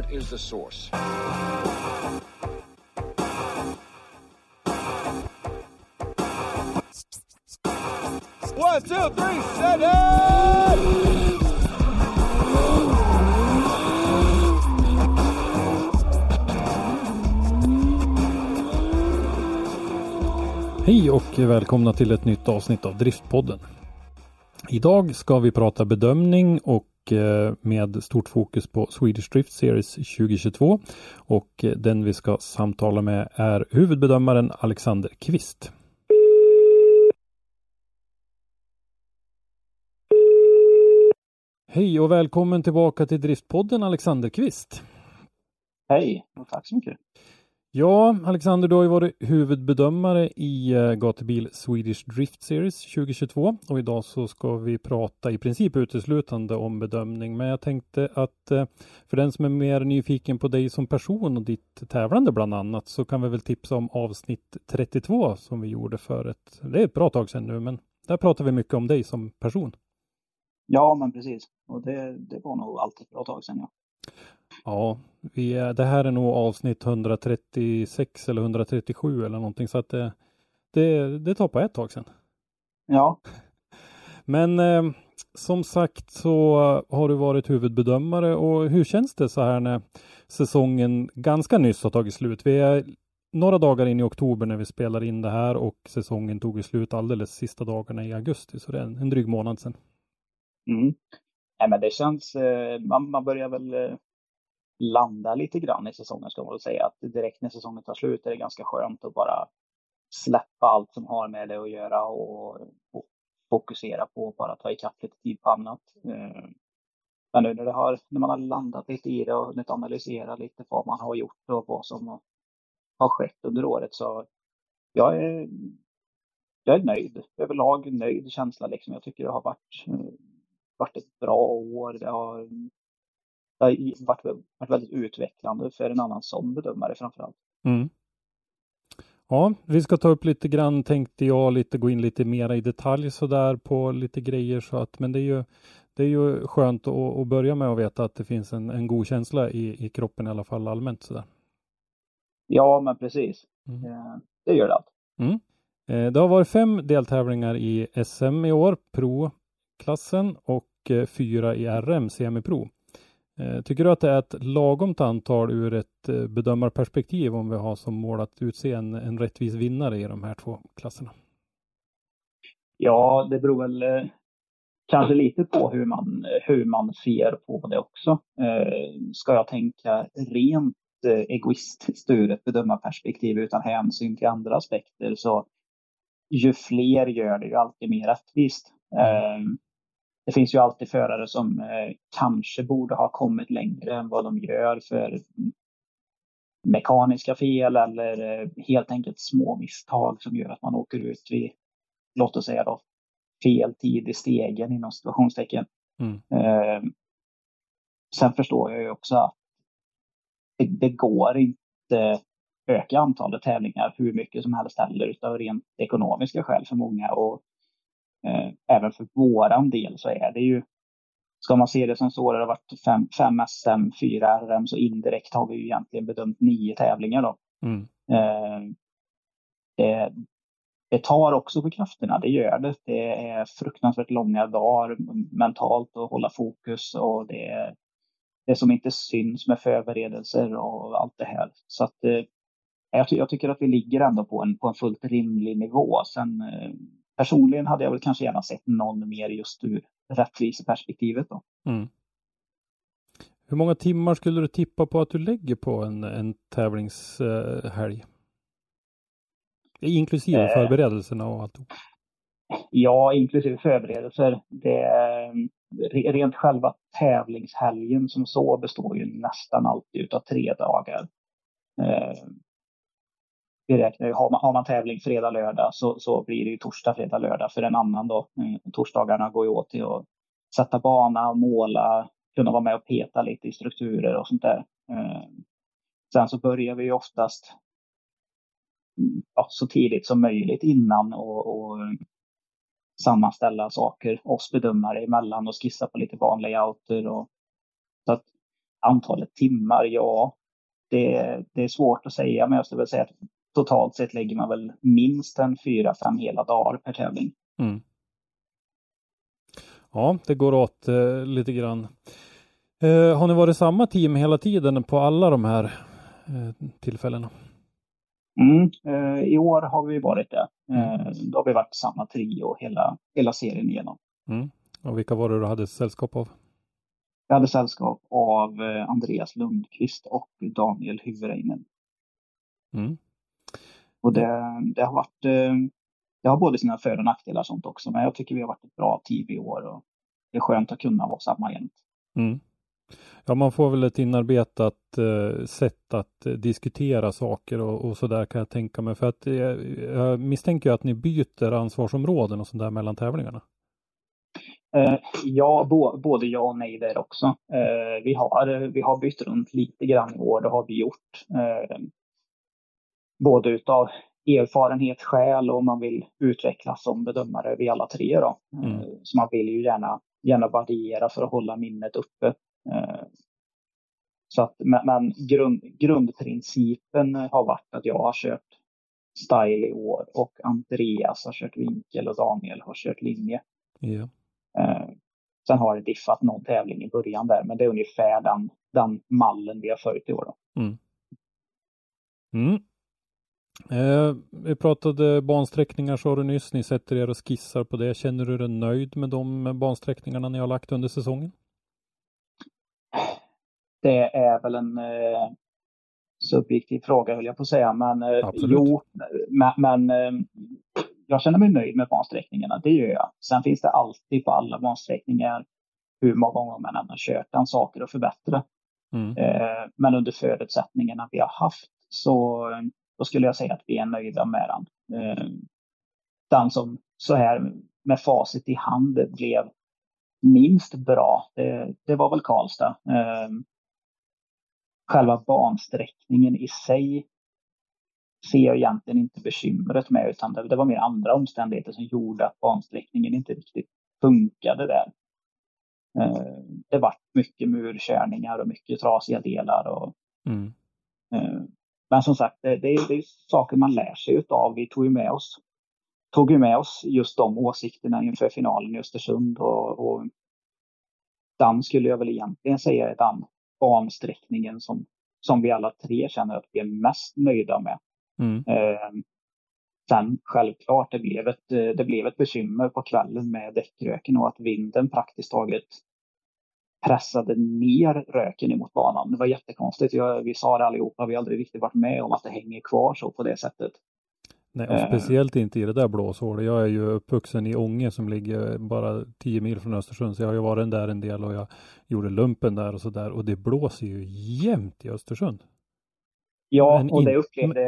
What is the source? One, two, three, set it! Hej och välkomna till ett nytt avsnitt av Driftpodden. Idag ska vi prata bedömning och Eh, med stort fokus på Swedish Drift Series 2022 och eh, den vi ska samtala med är huvudbedömaren Alexander Kvist. Hej och välkommen tillbaka till Driftpodden Alexander Kvist. Hej och tack så mycket. Ja, Alexander, du har ju varit huvudbedömare i eh, Gatubil Swedish Drift Series 2022 och idag så ska vi prata i princip uteslutande om bedömning. Men jag tänkte att eh, för den som är mer nyfiken på dig som person och ditt tävlande bland annat så kan vi väl tipsa om avsnitt 32 som vi gjorde för ett, det är ett bra tag sedan nu, men där pratar vi mycket om dig som person. Ja, men precis. Och det, det var nog alltid ett bra tag sedan. Ja. Ja, vi är, det här är nog avsnitt 136 eller 137 eller någonting så att det, det, det tar på ett tag sedan. Ja, Men eh, som sagt så har du varit huvudbedömare och hur känns det så här när säsongen ganska nyss har tagit slut? Vi är några dagar in i oktober när vi spelar in det här och säsongen tog slut alldeles sista dagarna i augusti så det är en, en dryg månad sedan. mm. Nej, men det känns, eh, man, man börjar väl eh, landa lite grann i säsongen ska man väl säga. Att direkt när säsongen tar slut är det ganska skönt att bara släppa allt som har med det att göra och, och fokusera på att bara ta ikapp lite tid på annat. Eh, men nu när, det har, när man har landat lite i det och hunnit analysera lite vad man har gjort och vad som har- skett under året så jag är, jag är nöjd. Överlag nöjd känsla liksom. Jag tycker det har varit, varit ett bra år. Det har, det har varit, varit väldigt utvecklande för en annan som bedömare framförallt. Mm. Ja, vi ska ta upp lite grann tänkte jag lite gå in lite mera i detalj så där på lite grejer så att men det är ju det är ju skönt att, att börja med att veta att det finns en, en god känsla i, i kroppen i alla fall allmänt sådär. Ja, men precis. Mm. Eh, Det gör det allt. Eh, Det har varit fem deltävlingar i SM i år, Pro-klassen och eh, fyra i RM, Semi-Pro. Eh, Tycker du att det är ett lagomt antal ur ett eh, bedömarperspektiv om vi har som mål att utse en, en rättvis vinnare i de här två klasserna? Ja, det beror väl eh, kanske lite på hur man, hur man ser på det också. Eh, ska jag tänka rent eh, egoistiskt ur ett bedömarperspektiv utan hänsyn till andra aspekter så ju fler gör det ju alltid mer rättvist. Eh, det finns ju alltid förare som eh, kanske borde ha kommit längre än vad de gör för mekaniska fel eller eh, helt enkelt små misstag som gör att man åker ut vid, låt oss säga då, fel tid i stegen inom situationstecken. Mm. Eh, sen förstår jag ju också att det, det går inte öka antalet tävlingar hur mycket som helst heller utav rent ekonomiska skäl för många och även för våran del så är det ju Ska man se det som så, det har varit fem, fem SM, fyra RM, så indirekt har vi ju egentligen bedömt nio tävlingar då. Mm. Eh, det, det tar också på krafterna, det gör det. Det är fruktansvärt långa dagar mentalt att hålla fokus och det är det som inte syns med förberedelser och allt det här. Så att eh, jag, jag tycker att vi ligger ändå på en, på en fullt rimlig nivå. Sen eh, personligen hade jag väl kanske gärna sett någon mer just ur rättviseperspektivet då. Mm. Hur många timmar skulle du tippa på att du lägger på en, en tävlingshelg? Inklusive Eh. förberedelserna och allt. Ja, inklusive förberedelser. Det, rent själva tävlingshelgen som så består ju nästan alltid av tre dagar. Eh, vi räknar ju, har man, har man tävling fredag, lördag så, så blir det ju torsdag, fredag, lördag för en annan då. Mm, torsdagarna går ju åt till att sätta bana, måla, kunna vara med och peta lite i strukturer och sånt där. Eh, sen så börjar vi ju oftast mm, ja, så tidigt som möjligt innan och, och eh, sammanställa saker oss bedömare emellan och skissa på lite banlayouter. Och, så att antalet timmar, ja, det, det är svårt att säga, men jag skulle väl säga att totalt sett lägger man väl minst en fyra, fem hela dagar per tävling. Mm. Ja, det går åt eh, lite grann. Eh, har ni varit samma team hela tiden på alla de här eh, tillfällena? Mm, eh, I år har vi varit det. Eh, då har vi varit samma trio hela, hela serien igenom. Mm. Och vilka var det du hade sällskap av? Jag hade sällskap av eh, Andreas Lundqvist och Daniel Hyvreinen. Mm. Och det, det har varit eh, det har både sina för och nackdelar sånt också, men jag tycker vi har varit ett bra team i år och det är skönt att kunna vara samma jämt. Mm. Ja, man får väl ett inarbetat eh, sätt att eh, diskutera saker och, och så där kan jag tänka mig. För att eh, jag misstänker att ni byter ansvarsområden och sånt där mellan tävlingarna. Ja, bo, både ja och nej där också. Vi, har, vi har bytt runt lite grann i år, det har vi gjort. Eh, både utav erfarenhetsskäl och man vill utvecklas som bedömare, vi alla tre då. Mm. Så man vill ju gärna, gärna variera för att hålla minnet uppe. Så att, men grund, grundprincipen har varit att jag har kört style i år och Andreas har kört vinkel och Daniel har kört linje. Eh, sen har det diffat någon tävling i början där, men det är ungefär den, den mallen vi har följt i år. Då. Mm. Mm. Eh, vi pratade bansträckningar sa du nyss. Ni sätter er och skissar på det. Känner du dig nöjd med de bansträckningarna ni har lagt under säsongen? Det är väl en eh, subjektiv fråga höll jag på att säga, men eh, jo, men, men eh, jag känner mig nöjd med bansträckningarna, det gör jag. Sen finns det alltid på alla bansträckningar, hur många gånger man än har kört den, saker att förbättra. Mm. Eh, men under förutsättningarna vi har haft så då skulle jag säga att vi är nöjda med den. Eh, den som så här med facit i hand blev minst bra, det, det var väl Karlstad. Eh, själva bansträckningen i sig ser jag egentligen inte bekymret med utan det, det var mer andra omständigheter som gjorde att bansträckningen inte riktigt funkade där. Eh, det var mycket murkörningar och mycket trasiga delar. Och, mm. Men som sagt, det, det, är, det är saker man lär sig utav. Vi tog ju med oss, tog ju med oss just de åsikterna inför finalen i Östersund och, och den skulle jag väl egentligen säga är den bansträckningen som, som vi alla tre känner att vi är mest nöjda med. Mm. Eh, sen självklart, det blev, ett, det blev ett bekymmer på kvällen med däckröken och att vinden praktiskt taget pressade ner röken emot banan. Det var jättekonstigt. Jag, vi sa det allihopa, vi har aldrig riktigt varit med om att det hänger kvar så på det sättet. Nej, och speciellt uh, inte i det där blåshålet. Jag är ju uppvuxen i Ånge som ligger bara 10 mil från Östersund, så jag har ju varit där en del och jag gjorde lumpen där och så där och det blåser ju jämt i Östersund. Ja, Men och det upplevde,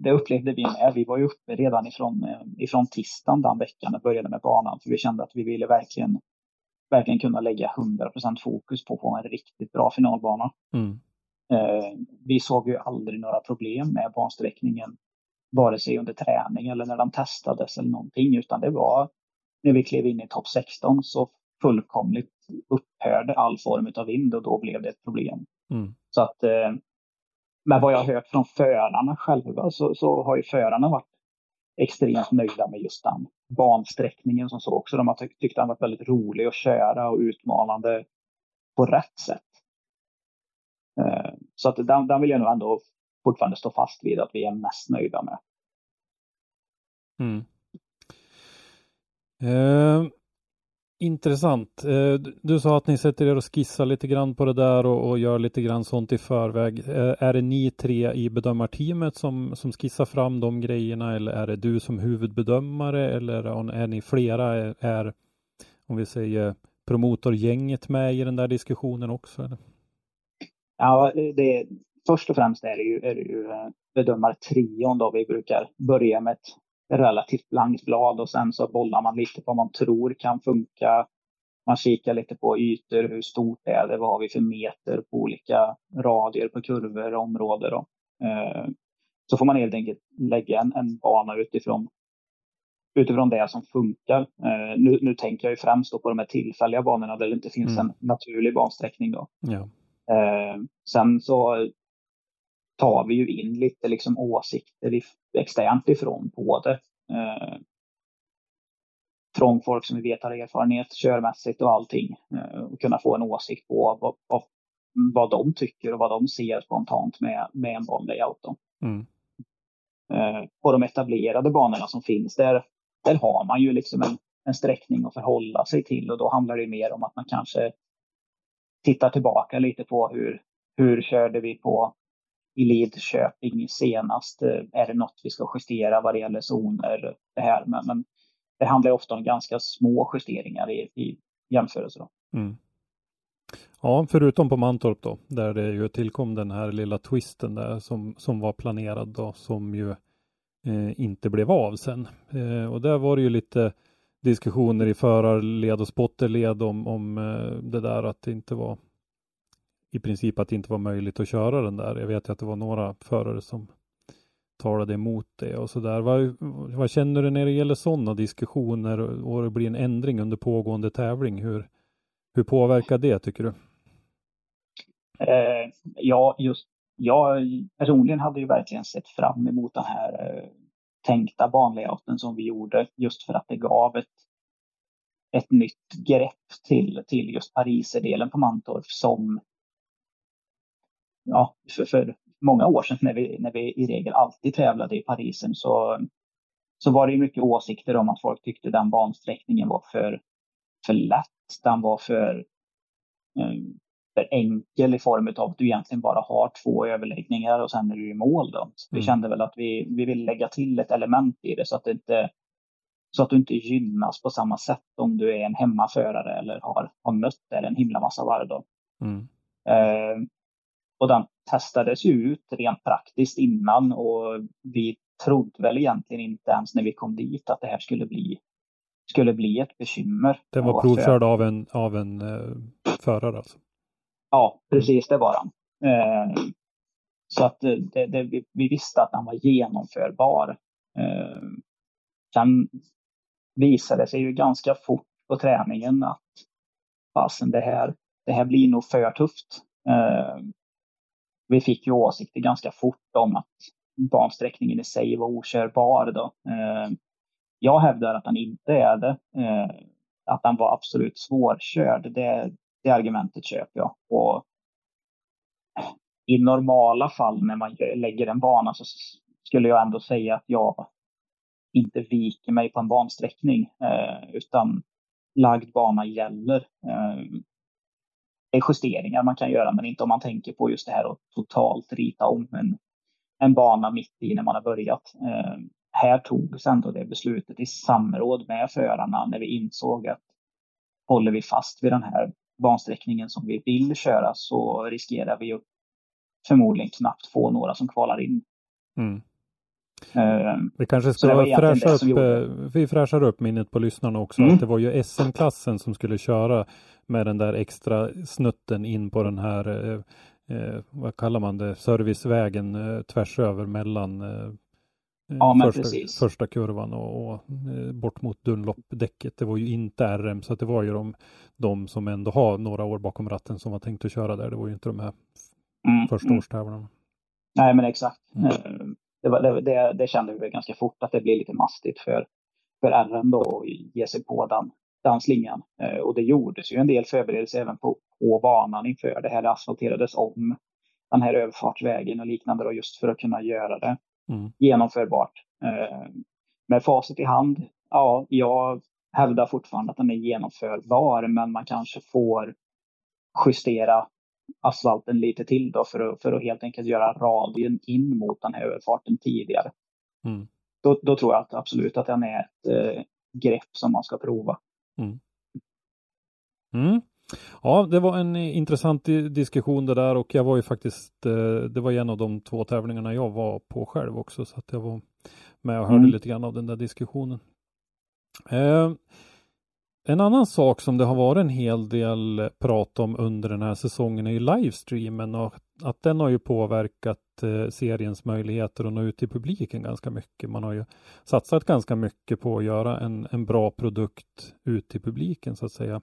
det upplevde vi med. Vi var ju uppe redan ifrån, eh, ifrån tisdagen den veckan och började med banan, för vi kände att vi ville verkligen, verkligen kunna lägga 100% fokus på att få en riktigt bra finalbana. Mm. Eh, vi såg ju aldrig några problem med bansträckningen vare sig under träning eller när den testades eller någonting, utan det var när vi klev in i topp 16 så fullkomligt upphörde all form av vind och då blev det ett problem. Mm. Så att eh, med vad jag har hört från förarna själva så, så har ju förarna varit extremt nöjda med just den bansträckningen som så också. De har tyckt, tyckt den varit väldigt rolig att köra och utmanande på rätt sätt. Eh, så att den, den vill jag nog ändå fortfarande stå fast vid att vi är mest nöjda med. Mm. Eh, Intressant. Eh, du sa att ni sätter er och skissar lite grann på det där och, och gör lite grann sånt i förväg. Eh, är det ni tre i bedömarteamet som, som skissar fram de grejerna eller är det du som huvudbedömare eller är ni flera? Är, är om vi säger promotorgänget med i den där diskussionen också? Eller? Ja, det, först och främst är det ju, är det ju eh, bedömartrion då vi brukar börja med ett relativt blankt blad och sen så bollar man lite på vad man tror kan funka. Man kikar lite på ytor, hur stort är det, vad har vi för meter på olika radier på kurvor och områden. Då. Eh, så får man helt enkelt lägga en, en bana utifrån, utifrån det som funkar. Eh, nu, nu tänker jag ju främst på de här tillfälliga banorna där det inte finns mm. en naturlig bansträckning. Då. Ja. Eh, sen så tar vi ju in lite liksom åsikter externt ifrån på det. Eh, från folk som vi vet har erfarenhet körmässigt och allting. Eh, och kunna få en åsikt på vad, vad, vad de tycker och vad de ser spontant med, med en banlayout. Mm. Eh, på de etablerade banorna som finns där, där har man ju liksom en, en sträckning att förhålla sig till och då handlar det mer om att man kanske tittar tillbaka lite på hur, hur körde vi på i Lidköping senast? Eh, är det något vi ska justera vad det gäller zoner? Det här. Men, men det handlar ofta om ganska små justeringar i, i jämförelse. Mm. Ja, förutom på Mantorp då, där det ju tillkom den här lilla twisten där som, som var planerad då, som ju eh, inte blev av sen. Eh, och där var det ju lite diskussioner i förarled och spotterled om, om eh, det där att det inte var i princip att det inte var möjligt att köra den där. Jag vet att det var några förare som talade emot det och så där. Vad, vad känner du när det gäller sådana diskussioner och det blir en ändring under pågående tävling? Hur, hur påverkar det tycker du? Eh, ja, just jag personligen hade ju verkligen sett fram emot den här eh, tänkta banlayouten som vi gjorde just för att det gav ett, ett nytt grepp till, till just Pariserdelen på Mantorp som ja, för, för många år sedan när vi, när vi i regel alltid tävlade i Parisen så, så var det mycket åsikter om att folk tyckte den bansträckningen var för, för lätt. Den var för, um, för enkel i form av att du egentligen bara har två överläggningar och sen är du i mål. Då. Så vi mm. kände väl att vi, vi vill lägga till ett element i det så att det inte så att du inte gynnas på samma sätt om du är en hemmaförare eller har, har mött eller en himla massa varv. Då. Mm. Uh, och den testades ju ut rent praktiskt innan och vi trodde väl egentligen inte ens när vi kom dit att det här skulle bli, skulle bli ett bekymmer. Den var provkörd av en, av en uh, förare alltså? Ja, precis det var den. Uh, så att det, det, vi, vi, visste att den var genomförbar. Uh, sen visade det sig ju ganska fort på träningen att fasen det här, det här blir nog för tufft. Uh, vi fick ju åsikter ganska fort om att bansträckningen i sig var okörbar. Då. Eh, jag hävdar att den inte är det. Eh, att den var absolut svårkörd, det, det argumentet köper jag. Och I normala fall när man lägger en bana så skulle jag ändå säga att jag inte viker mig på en bansträckning eh, utan lagd bana gäller eh, Eh, justeringar man kan göra, men inte om man tänker på just det här att totalt rita om en, en bana mitt i när man har börjat. Eh, här togs ändå det beslutet i samråd med förarna när vi insåg att håller vi fast vid den här bansträckningen som vi vill köra så riskerar vi ju förmodligen knappt få några som kvalar in. Mm. Uh, vi kanske ska fräscha upp, eh, vi fräschar upp minnet på lyssnarna också. Mm. Att det var ju SM-klassen som skulle köra med den där extra snutten in på den här, eh, eh, vad kallar man det, servicevägen eh, tvärs över mellan eh, ja, första, första, kurvan och, och eh, bort mot Dunlop-däcket. Det var ju inte RM så det var ju de, de som ändå har några år bakom ratten som var tänkt att köra där. Det var ju inte de här mm, första mm. årstävlarna. Nej men exakt. Mm. Det, var, det, det, det, kände vi ganska fort att det blir lite mastigt för, för RM då att ge sig på den den slingan. Eh, och det gjordes ju en del förberedelser även på, på banan inför det här. Det asfalterades om den här överfartsvägen och liknande då, just för att kunna göra det mm. genomförbart. Eh, med facit i hand, ja, jag hävdar fortfarande att den är genomförbar, men man kanske får justera asfalten lite till då för att, för att helt enkelt göra radien in mot den här överfarten tidigare. Mm. Då, då tror jag att absolut att den är ett eh, grepp som man ska prova. Mm. Ja, det var en intressant di- diskussion det där och jag var ju faktiskt, eh, det var en av de två tävlingarna jag var på själv också så att jag var med och hörde Mm. lite grann av den där diskussionen. Eh, en annan sak som det har varit en hel del prat om under den här säsongen är ju livestreamen och att den har ju påverkat eh, seriens möjligheter att nå ut till publiken ganska mycket. Man har ju satsat ganska mycket på att göra en, en bra produkt ut till publiken så att säga.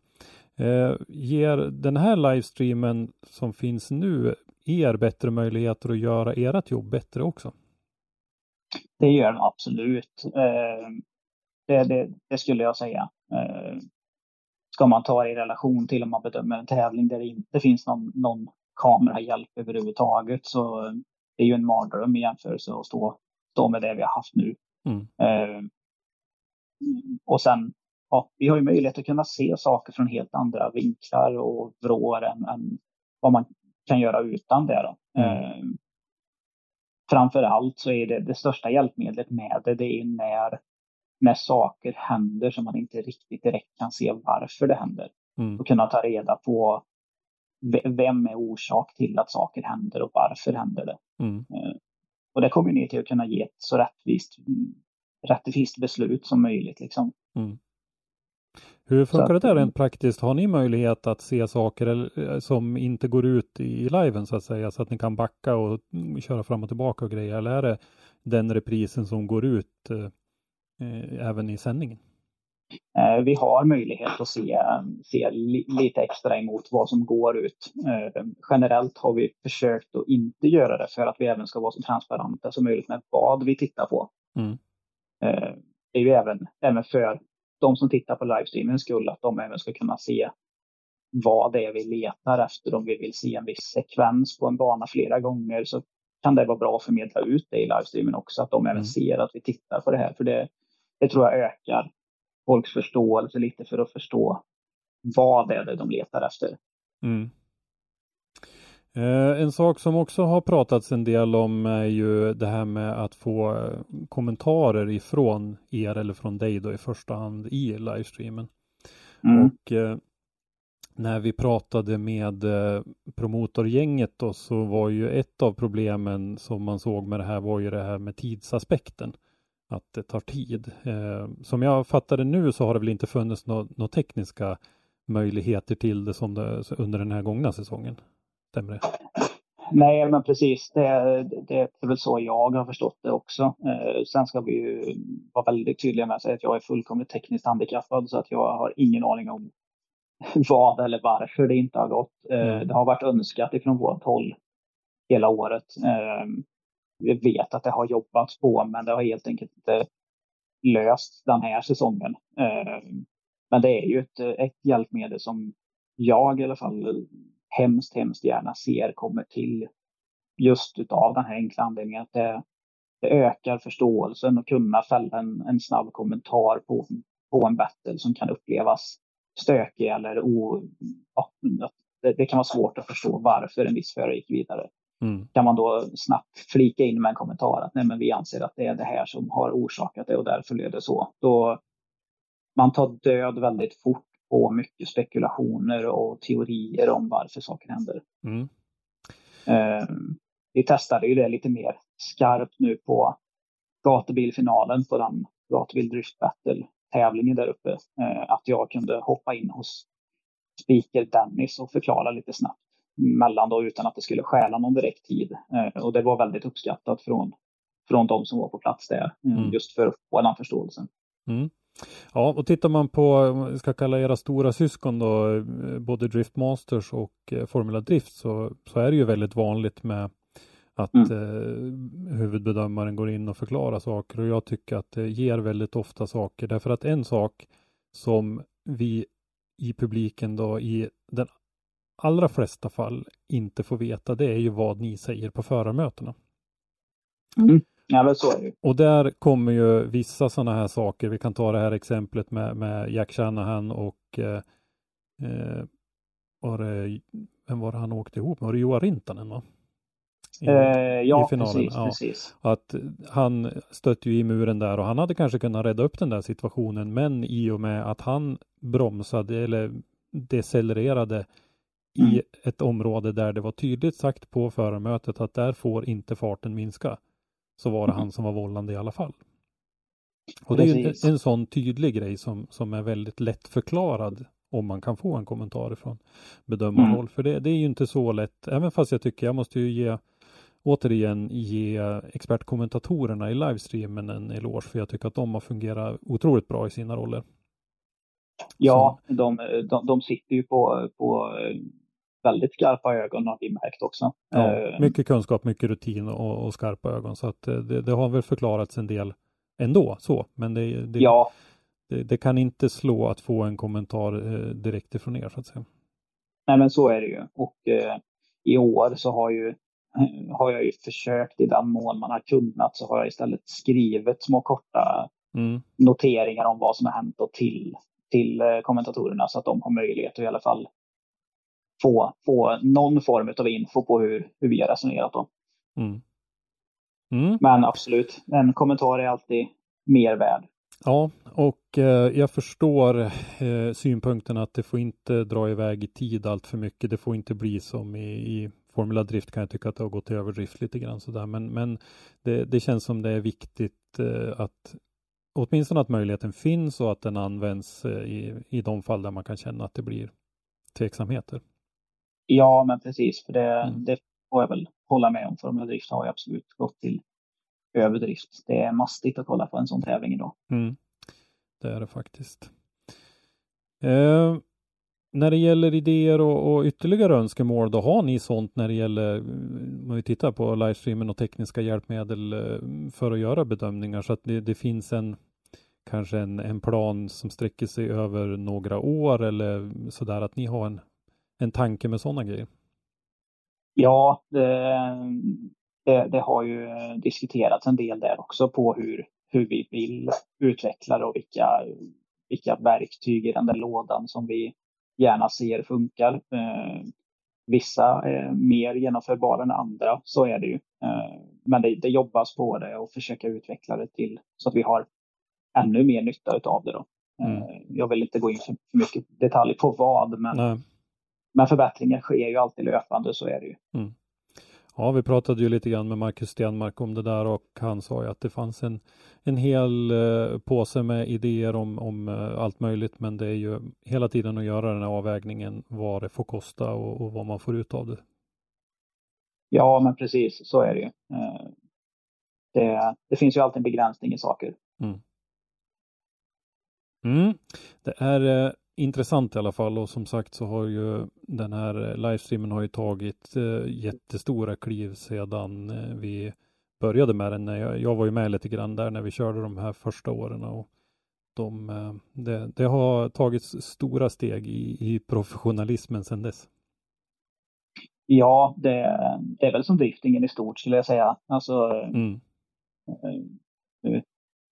Eh, ger den här livestreamen som finns nu er bättre möjligheter att göra ert jobb bättre också? Det gör den absolut. Eh, det, det, det skulle jag säga. Eh, ska man ta i relation till om man bedömer en tävling där det inte finns någon, någon kamerahjälp överhuvudtaget så det är ju en mardröm i jämförelse att stå, stå med det vi har haft nu. Mm. Eh, och sen, ja, vi har ju möjlighet att kunna se saker från helt andra vinklar och vrår än, än vad man kan göra utan det. Då. Mm. Eh, framför allt så är det det största hjälpmedlet med det, det är när, när saker händer som man inte riktigt direkt kan se varför det händer. Mm. Och kunna ta reda på ve- vem är orsak till att saker händer och varför händer det. Mm. Och det kommer ner till att kunna ge ett så rättvist, mm, rättvist beslut som möjligt. Liksom. Hur funkar Så det att- där rent praktiskt? Har ni möjlighet att se saker eh, som inte går ut i liven så att säga, så att ni kan backa och mm, köra fram och tillbaka och grejer? Eller är det den reprisen som går ut eh, även i sändningen? Eh, Vi har möjlighet att se, se li, lite extra emot vad som går ut. Eh, Generellt har vi försökt att inte göra det för att vi även ska vara så transparenta som möjligt med vad vi tittar på. Mm. Det är ju även, även för de som tittar på livestreamen skull att de även ska kunna se vad det är vi letar efter. Om vi vill se en viss sekvens på en bana flera gånger så kan det vara bra att förmedla ut det i livestreamen också. Att de även Mm. ser att vi tittar på det här. För det, det tror jag ökar folks förståelse lite för att förstå vad det är de letar efter. Mm. Eh, en sak som också har pratats en del om är ju det här med att få eh, kommentarer ifrån er eller från dig då i första hand i livestreamen. Mm. Och eh, när vi pratade med promotorgänget då så var ju ett av problemen som man såg med det här var ju det här med tidsaspekten. Att det tar tid. Eh, som jag fattade nu så har det väl inte funnits några nå tekniska möjligheter till det som det under den här gångna säsongen. Stämmer det? Nej, men precis. Det, det är väl så jag har förstått det också. Eh, sen ska vi ju vara väldigt tydliga med att säga att jag är fullkomligt tekniskt handikappad så att jag har ingen aning om vad eller varför det inte har gått. Eh, Mm. Det har varit önskat ifrån vårt håll hela året. Eh, vi vet att det har jobbats på, men det har helt enkelt inte löst den här säsongen. Eh, men det är ju ett, ett hjälpmedel som jag i alla fall hemskt, hemskt gärna ser kommer till just utav den här enkla anledningen att det, det ökar förståelsen och kunna fälla en, en snabb kommentar på, på en battle som kan upplevas stökig eller o, ja, att det, det kan vara svårt att förstå varför en viss förare gick vidare. Mm. Kan man då snabbt flika in med en kommentar att nej men vi anser att det är det här som har orsakat det och därför blev det så. Då man tar död väldigt fort på mycket spekulationer och teorier om varför saker händer. Mm. Eh, vi testade ju det lite mer skarpt nu på gatubilfinalen på den gatubil drift battle tävlingen där uppe. Eh, att jag kunde hoppa in hos speaker Dennis och förklara lite snabbt mellan då utan att det skulle stjäla någon direkt tid. Eh, och det var väldigt uppskattat från, från de som var på plats där. eh, Mm. Just för att få den förståelsen. Mm. Ja, och tittar man på, ska kalla era stora syskon då, eh, både Drift Masters och Formula Drift, så, så är det ju väldigt vanligt med att Mm. eh, huvudbedömaren går in och förklarar saker och jag tycker att det ger väldigt ofta saker därför att en sak som vi i publiken då i den allra flesta fall inte får veta det är ju vad ni säger på förarmötena. Mm. Ja, men så är det ju. Och där kommer ju vissa sådana här saker. Vi kan ta det här exemplet med, med Jack Shanahan och eh, eh, var det, vem var det han åkte ihop med? Var det Joa Rintanen? Va? I, Eh, ja, i finalen, precis, ja. precis. Att han stötte ju i muren där och han hade kanske kunnat rädda upp den där situationen. Men i och med att han bromsade eller decellererade i Mm. ett område där det var tydligt sagt på förarmötet att där får inte farten minska. Så var det Mm. han som var vållande i alla fall. Och det är ju Precis. en, en sån tydlig grej som, som är väldigt lätt förklarad om man kan få en kommentar från bedömarhåll. Mm. För det, det är ju inte så lätt, även fast jag tycker jag måste ju ge återigen ge expertkommentatorerna i livestreamen en eloge för jag tycker att de har fungerat otroligt bra i sina roller. Ja, de, de, de sitter ju på, på väldigt skarpa ögon har vi märkt också. Ja, Eh, mycket kunskap, mycket rutin och, och skarpa ögon så att eh, det, det har väl förklarats en del ändå så, men det, det, Ja, det, kan inte slå att få en kommentar eh, direkt ifrån er så att säga. nej men så är det ju. Och eh, i år så har ju har jag ju försökt i den mån man har kunnat så har jag istället skrivit små korta Mm, noteringar om vad som har hänt och till, till kommentatorerna så att de har möjlighet att i alla fall få, få någon form av info på hur, hur vi har resonerat. Då. mm. Mm. Men absolut, en kommentar är alltid mer värd. Ja, och eh, jag förstår eh, synpunkten att det får inte dra iväg i tid allt för mycket. Det får inte bli som i, i Formula Drift kan jag tycka att det har gått till överdrift lite grann sådär. Men, men det, det känns som det är viktigt eh, att åtminstone att möjligheten finns och att den används eh, i, i de fall där man kan känna att det blir tveksamheter. Ja, men precis. För det, Mm. det får jag väl hålla med om. Formel Drift har ju absolut gått till överdrift. Det är mastigt att kolla på en sån tävling idag. Mm. Det är det faktiskt. Eh, när det gäller idéer och, och ytterligare önskemål, då har ni sånt när det gäller, mm, om vi tittar på livestreamen och tekniska hjälpmedel eh, för att göra bedömningar så att det, det finns en kanske en, en plan som sträcker sig över några år eller sådär att ni har en, en tanke med sådana grejer. Ja, det, det, det har ju diskuterats en del där också på hur, hur vi vill utveckla det och vilka, vilka verktyg i den där lådan som vi gärna ser funkar. Eh, vissa är mer genomförbara än andra, så är det ju. Eh, men det, det jobbas på det och försöka utveckla det till så att vi har ännu mer nytta av det. Då. Mm. Eh, jag vill inte gå in för mycket detalj på vad, men, Nej. Men förbättringar sker ju alltid löpande, så är det ju. Ja, vi pratade ju lite grann med Marcus Stenmark om det där och han sa ju att det fanns en, en hel eh, påse med idéer om, om eh, allt möjligt, men det är ju hela tiden att göra den här avvägningen vad det får kosta och, och vad man får ut av det. Ja, men precis så är det ju. Eh, Det, det finns ju alltid en begränsning i saker. Mm. Det är intressant i alla fall och som sagt så har ju den här eh, livestreamen har ju tagit eh, jättestora kliv sedan eh, vi började med den. Jag, jag var ju med lite grann där när vi körde de här första åren och de, eh, det, det har tagits stora steg i, i professionalismen sedan dess. Ja, det, det är väl som driftingen i stort skulle jag säga. Alltså, Mm. eh, nu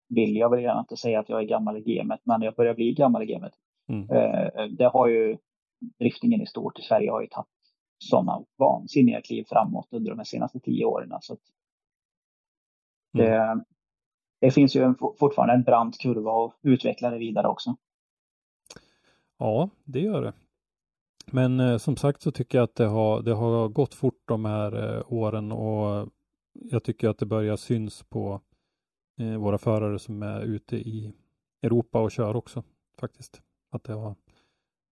vill jag väl gärna inte säga att jag är gammal i gamet, men jag börjar bli gammal i gamet. Mm. Eh, Det har ju driftingen i stort i Sverige har ju tagit sådana vansinniga kliv framåt under de senaste tio åren. Så att det, det finns ju en, fortfarande en brant kurva att utveckla det vidare också. Ja, det gör det. Men eh, som sagt så tycker jag att det har, det har gått fort de här eh, åren och jag tycker att det börjar syns på eh, våra förare som är ute i Europa och kör också faktiskt. Att det har,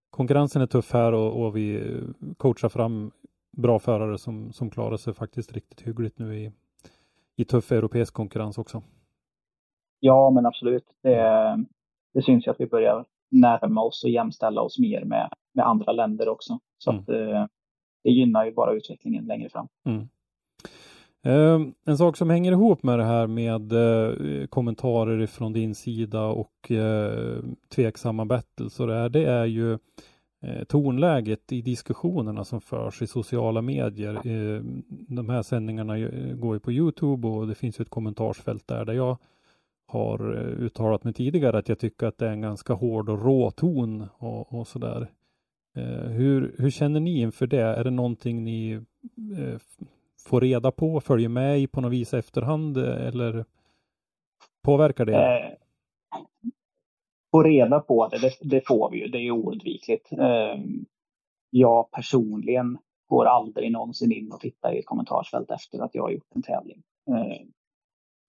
konkurrensen är tuff här och, och vi coachar fram bra förare som, som klarar sig faktiskt riktigt hyggligt nu i, i tuff europeisk konkurrens också. Ja, men absolut. Det, det syns ju att vi börjar närma oss och jämställa oss mer med, med andra länder också. Så Mm. att, eh, det gynnar ju bara utvecklingen längre fram. Eh, Ehm, en sak som hänger ihop med det här med eh, kommentarer från din sida och eh, tveksamma battles och det, här, det är ju eh, tonläget i diskussionerna som förs i sociala medier. Ehm, de här sändningarna går ju på Youtube och det finns ju ett kommentarsfält där, där jag har uttalat mig tidigare att jag tycker att det är en ganska hård och rå ton och, och sådär. Hur, hur känner ni inför det? Är det någonting ni får reda på, följer med i på något vis efterhand eller påverkar det? Eh, få reda på det, det, det, får vi ju. Det är oundvikligt. Eh, jag personligen går aldrig någonsin in och tittar i ett kommentarsfält efter att jag har gjort en tävling. Eh,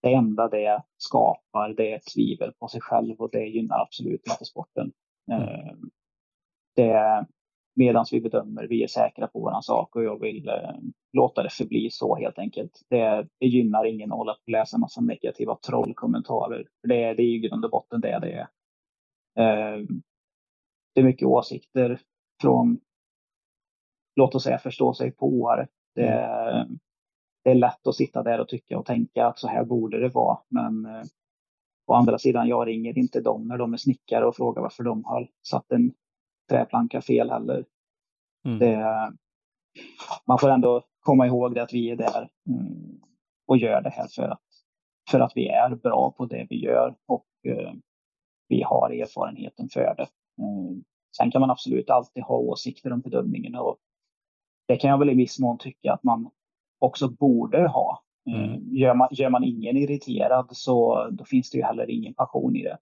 det enda det skapar det är tvivel på sig själv och det gynnar absolut inte sporten. Eh, det, medan vi bedömer, vi är säkra på våran sak och jag vill eh, låta det förbli så helt enkelt. Det, det gynnar ingen att hålla på och läsa massa negativa trollkommentarer. Det, det är ju i grund och botten det det är. Eh, det är mycket åsikter från, låt oss säga förstå sig på det, mm. det är lätt att sitta där och tycka och tänka att så här borde det vara. Men eh, å andra sidan, jag ringer inte dem när de är snickare och frågar varför de har satt en träplanka fel heller. Mm. Det, man får ändå komma ihåg det att vi är där mm, och gör det här för att, för att vi är bra på det vi gör och eh, vi har erfarenheten för det. Mm. Sen kan man absolut alltid ha åsikter om bedömningen och det kan jag väl i viss mån tycka att man också borde ha. Mm. Gör, man, gör man ingen irriterad så då finns det ju heller ingen passion i det.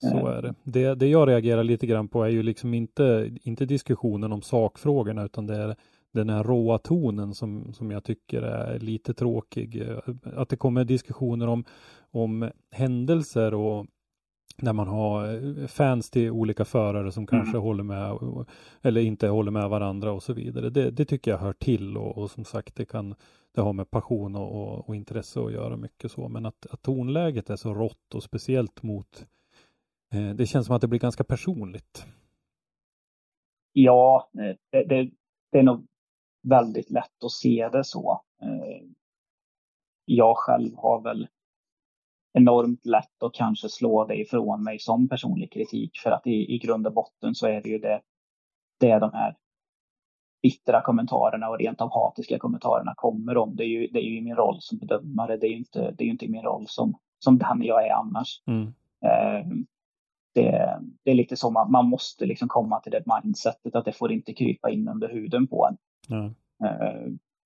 Så är det. det. Det jag reagerar lite grann på är ju liksom inte, inte diskussionen om sakfrågorna utan det är den här råa tonen som, som jag tycker är lite tråkig. Att det kommer diskussioner om, om händelser och när man har fans till olika förare som kanske mm. håller med eller inte håller med varandra och så vidare. Det, det tycker jag hör till och, och, som sagt det kan det har med passion och, och, och intresse att göra mycket så. Men att, att tonläget är så rått och speciellt mot det känns som att det blir ganska personligt. Ja, eh, det, det, det är nog väldigt lätt att se det så. Eh, jag själv har väl enormt lätt att kanske slå det ifrån mig som personlig kritik för att i, i grund och botten så är det ju det, det är de här bittra kommentarerna och rent av hatiska kommentarerna kommer om. Det är ju, det är ju min roll som bedömare. Det är ju inte, det är inte min roll som, som den jag är annars. Mm det, det är lite så man, man måste liksom komma till det mindsetet att det får inte krypa in under huden på en. Mm.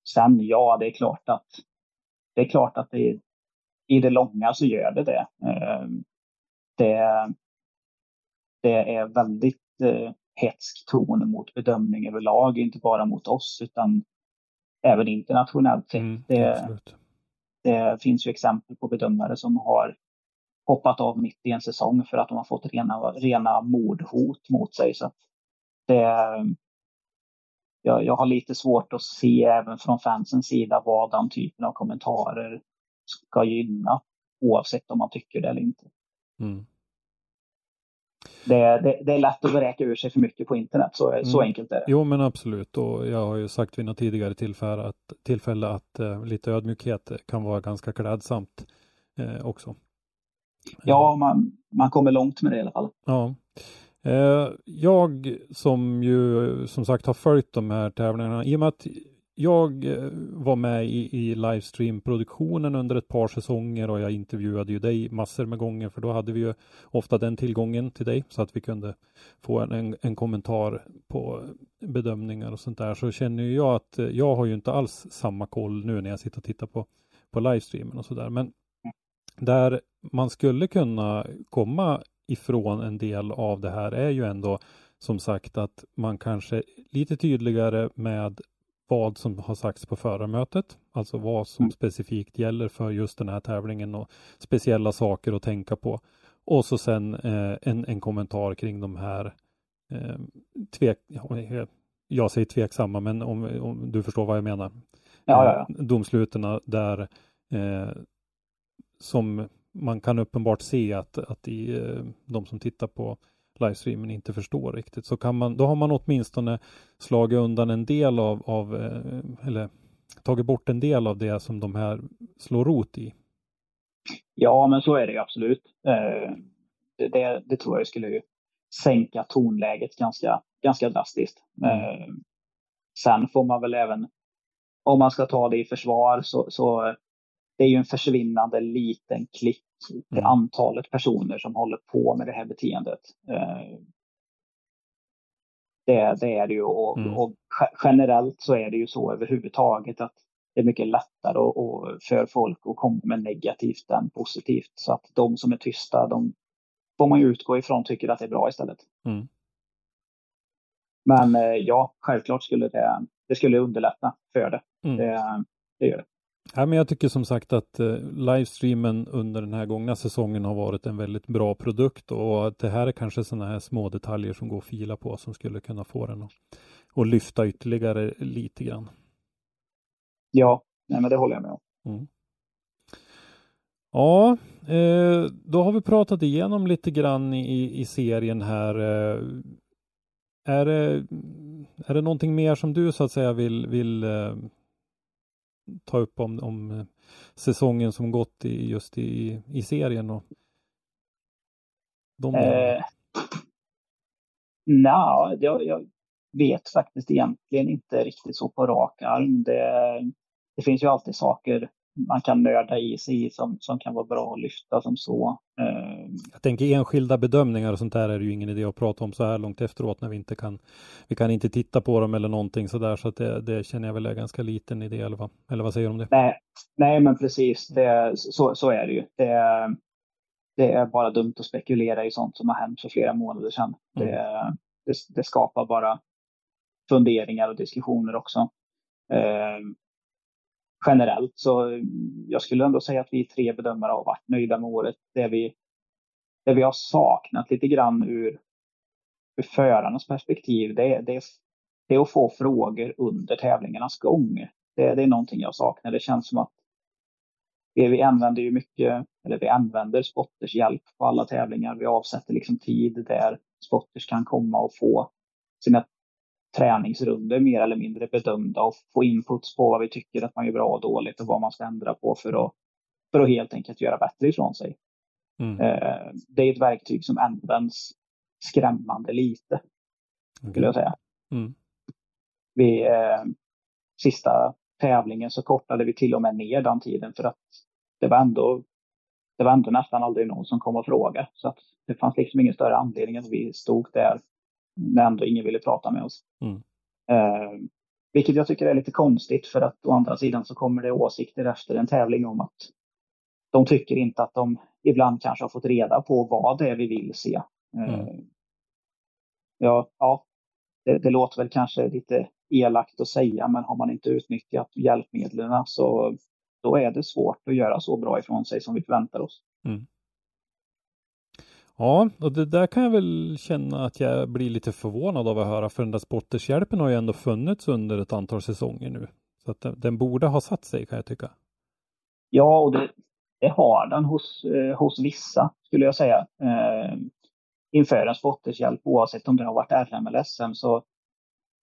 Sen ja, det är klart att det är klart att det, i det långa så gör det det. Uh, det, det är väldigt uh, hetsk ton mot bedömning överlag, inte bara mot oss utan även internationellt sett. Mm, det, det, finns ju exempel på bedömare som har hoppat av mitt i en säsong för att de har fått rena, rena mordhot mot sig. Så det, jag, jag har lite svårt att se även från fansens sida vad den typen av kommentarer ska gynna oavsett om man tycker det eller inte. Mm. Det, det, det, är lätt att beräka ur sig för mycket på internet, så, mm. så enkelt är det. Jo men absolut och jag har ju sagt vid något tidigare tillfälle att, tillfälle att uh, lite ödmjukhet kan vara ganska klädsamt uh, också. Ja, man, man kommer långt med det i alla fall. Ja. Eh, jag som ju som sagt har följt de här tävlingarna i och med att jag eh, var med i, i livestream-produktionen under ett par säsonger och jag intervjuade ju dig massor med gånger för då hade vi ju ofta den tillgången till dig så att vi kunde få en, en, en kommentar på bedömningar och sånt där så känner jag att eh, jag har ju inte alls samma koll nu när jag sitter och tittar på, på livestreamen och sådär men där man skulle kunna komma ifrån en del av det här är ju ändå som sagt att man kanske lite tydligare med vad som har sagts på förarmötet, alltså vad som mm. specifikt gäller för just den här tävlingen och speciella saker att tänka på. Och så sen eh, en, en kommentar kring de här eh, tvek, jag säger tveksamma, men om, om, du förstår vad jag menar. Ja, ja, ja. Domslutena där eh, som man kan uppenbart se att, att i, eh, de som tittar på livestreamen inte förstår riktigt så kan man, då har man åtminstone slagit undan en del av, av eh, eller tagit bort en del av det som de här slår rot i. Ja, men så är det ju absolut. Eh, det, det, det tror jag skulle sänka tonläget ganska, ganska drastiskt. Eh, sen får man väl även, om man ska ta det i försvar, så, så det är ju en försvinnande liten klick till Mm. antalet personer som håller på med det här beteendet. Eh, det, det är det ju och, Mm. och ge- generellt så är det ju så överhuvudtaget att det är mycket lättare och, och för folk att komma med negativt än positivt. Så att de som är tysta, de får man ju utgå ifrån tycker att det är bra istället. Mm. Men eh, ja, självklart skulle det, det skulle underlätta för det. Mm. Det, det gör det. Ja, men jag tycker som sagt att eh, livestreamen under den här gångna säsongen har varit en väldigt bra produkt och att det här är kanske sådana här små detaljer som går att fila på som skulle kunna få den att, att lyfta ytterligare lite grann. Ja, nej, men det håller jag med om. Mm. Ja, eh, då har vi pratat igenom lite grann i, i serien här. Eh, är, det, är det någonting mer som du så att säga vill, vill eh, ta upp om, om säsongen som gått i, just i, i serien? Och de? Eh, Nja, jag, jag vet faktiskt egentligen inte riktigt så på rak arm. Det, det finns ju alltid saker man kan nörda i sig som, som kan vara bra att lyfta som så. Eh, Jag tänker enskilda bedömningar och sånt där är det ju ingen idé att prata om så här långt efteråt när vi inte kan, vi kan inte titta på dem eller någonting så där så att det, det känner jag väl är ganska liten idé eller vad, eller vad säger du om det? nej, nej, men precis. Det, så, så är det ju. Det, det är bara dumt att spekulera i sånt som har hänt för flera månader sedan. Det, det, det skapar bara funderingar och diskussioner också. Eh, generellt så jag skulle ändå säga att vi tre bedömare har varit nöjda med året. Det vi, det vi har saknat lite grann ur, ur förarnas perspektiv, det, det, det är att få frågor under tävlingarnas gång. Det, det är någonting jag saknar. Det känns som att vi använder ju mycket, eller vi använder spotters hjälp på alla tävlingar. Vi avsätter liksom tid där spotters kan komma och få sina träningsrunder mer eller mindre bedömda och få inputs på vad vi tycker att man gör bra och dåligt och vad man ska ändra på för att, för att helt enkelt göra bättre ifrån sig. Mm. Eh, det är ett verktyg som används skrämmande lite, skulle jag säga. Mm. Vi, eh, sista tävlingen så kortade vi till och med ner den tiden för att det var ändå, det var ändå nästan aldrig någon som kom och frågade. Så att det fanns liksom ingen större anledning att vi stod där när ändå ingen ville prata med oss. Mm. Eh, vilket jag tycker är lite konstigt för att å andra sidan så kommer det åsikter efter en tävling om att de tycker inte att de ibland kanske har fått reda på vad det är vi vill se. Eh, Mm. Ja, ja det, det låter väl kanske lite elakt att säga, men har man inte utnyttjat hjälpmedlen så då är det svårt att göra så bra ifrån sig som vi förväntar oss. Ja, och det där kan jag väl känna att jag blir lite förvånad av att höra för den där spottershjälpen har ju ändå funnits under ett antal säsonger nu. Så att den, den borde ha satt sig kan jag tycka. Ja, och det, det har den hos, eh, hos vissa, skulle jag säga. Eh, inför en spottershjälp, oavsett om det har varit RM eller SM, så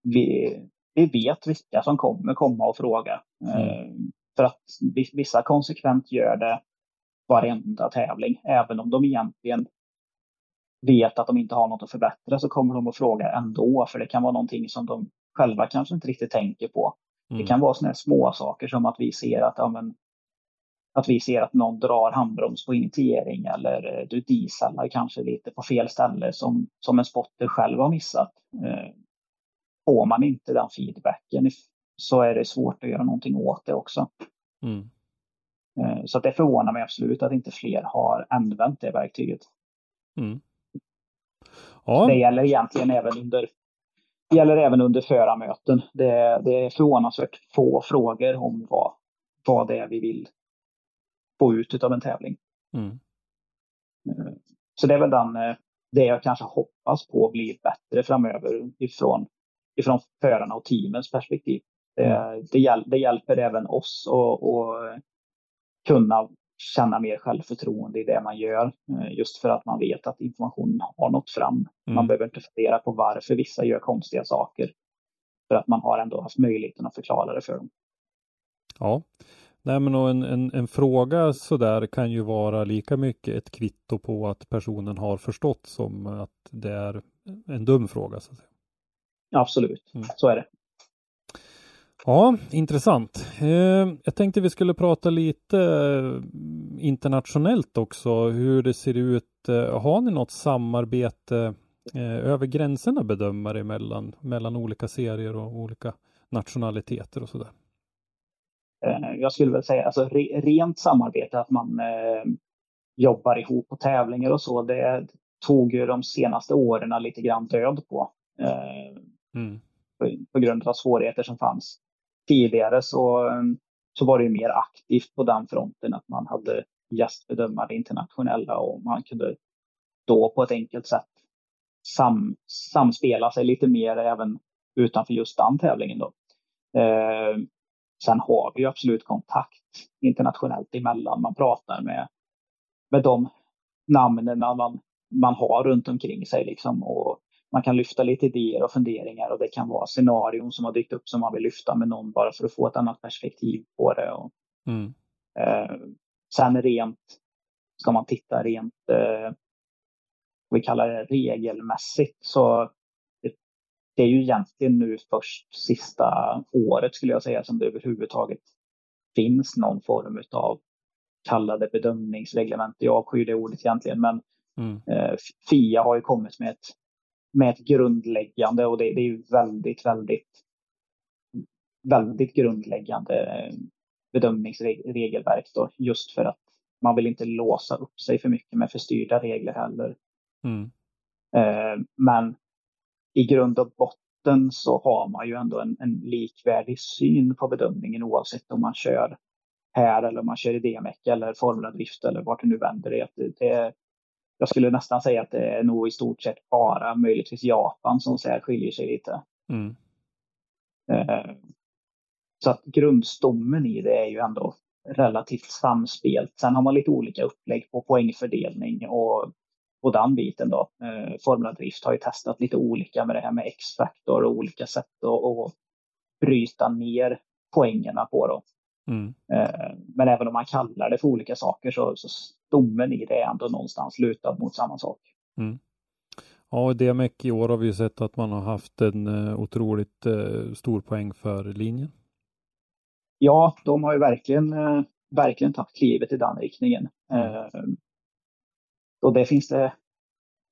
vi, vi vet vilka som kommer komma och fråga. Eh, för att vi- vissa konsekvent gör det varenda tävling, även om de egentligen vet att de inte har något att förbättra så kommer de att fråga ändå, för det kan vara någonting som de själva kanske inte riktigt tänker på. Det Mm. kan vara sådana här små saker som att vi ser att, ja, men, att vi ser att någon drar handbroms på initiering eller eh, du dieselar kanske lite på fel ställe som, som en spotter själv har missat. Eh, får man inte den feedbacken så är det svårt att göra någonting åt det också. Mm. Eh, så det förvånar mig absolut att inte fler har använt det verktyget. Mm. Ja, Det gäller egentligen även under gäller även under förarmöten. Det, det är förvånansvärt få frågor om vad, vad det är vi vill få ut av en tävling. mm. Så det är väl den, eh, det jag kanske hoppas på blir bättre framöver ifrån, ifrån förarna och teamens perspektiv. Det, det, hjäl, det hjälper även oss att kunna känna mer självförtroende i det man gör. eh, Just för att man vet att informationen har nått fram. Man Mm. behöver inte fundera på varför vissa gör konstiga saker. För att man har ändå haft möjligheten att förklara det för dem. Ja, Nej men och en, en, en fråga sådär kan ju vara lika mycket ett kvitto på att personen har förstått som att det är en dum fråga. Så att säga. Absolut, Mm. så är det. Ja, intressant. Eh, jag tänkte vi skulle prata lite eh, internationellt också, hur det ser ut. Eh, har ni något samarbete över gränserna bedömare emellan, mellan olika serier och olika nationaliteter och sådär? Eh, Jag skulle väl säga alltså re, rent samarbete, att man eh, jobbar ihop på tävlingar och så, det tog ju de senaste åren lite grann död på. Eh, Mm. på, på grund av svårigheter som fanns. Tidigare så, ehm, så var det ju mer aktivt på den fronten att man hade gästbedömare internationella och man kunde då på ett enkelt sätt sam, samspela sig lite mer även utanför just den tävlingen. Då. Eh, sen har vi ju absolut kontakt internationellt emellan. Man pratar med, med de namnen man, man har runt omkring sig. Liksom, och man kan lyfta lite idéer och funderingar och det kan vara scenarion som har dykt upp som man vill lyfta med någon bara för att få ett annat perspektiv på det. Och, Mm. eh, sen rent, ska man titta rent, eh, vi kallar det regelmässigt, så det, det är ju egentligen nu först sista året skulle jag säga som det överhuvudtaget finns någon form av kallade bedömningsreglement. Jag avskyr det ordet egentligen, men Mm. eh, FIA har ju kommit med ett, med ett grundläggande och det, det är ju väldigt, väldigt, väldigt grundläggande eh, bedömningsregelverk då, just för att man vill inte låsa upp sig för mycket med förstyrda regler heller. Mm. Eh, men i grund och botten så har man ju ändå en, en likvärdig syn på bedömningen oavsett om man kör här eller om man kör i DMEC eller Formula Drift eller vart du nu vänder dig. Det, det, jag skulle nästan säga att det är nog i stort sett bara möjligtvis Japan som så här skiljer sig lite. Mm. Eh, Så att grundstommen i det är ju ändå relativt samspelt. Sen har man lite olika upplägg på poängfördelning och, och den biten då. Eh, Formula Drift har ju testat lite olika med det här med X-faktor och olika sätt att, att bryta ner poängerna på då. Mm. Eh, Men även om man kallar det för olika saker så, så stommen i det är ändå någonstans lutad mot samma sak. Ja, i DMEC i år har vi ju sett att man har haft en eh, otroligt eh, stor poäng för linjen. Ja, de har ju verkligen, verkligen tagit klivet i den riktningen. Mm. Och det finns det,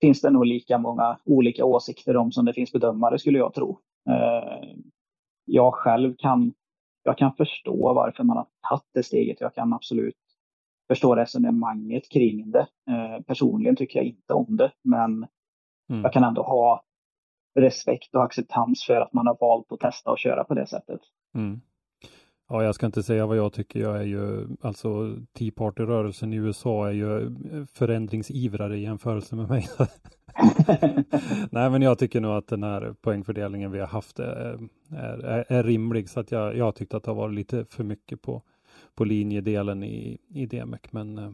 finns det nog lika många olika åsikter om som det finns bedömare skulle jag tro. Jag själv kan, jag kan förstå varför man har tagit det steget. Jag kan absolut förstå resonemanget kring det. Eh, personligen tycker jag inte om det, men Mm. jag kan ändå ha respekt och acceptans för att man har valt att testa och köra på det sättet. Mm. Ja, jag ska inte säga vad jag tycker. Jag är ju, alltså Tea Party-rörelsen i USA är ju eh, förändringsivrare i jämförelse med mig. Nej, men jag tycker nog att den här poängfördelningen vi har haft är, är, är rimlig, så att jag, jag tyckte att det har varit lite för mycket på, på linjedelen i, i DMEC. Men eh,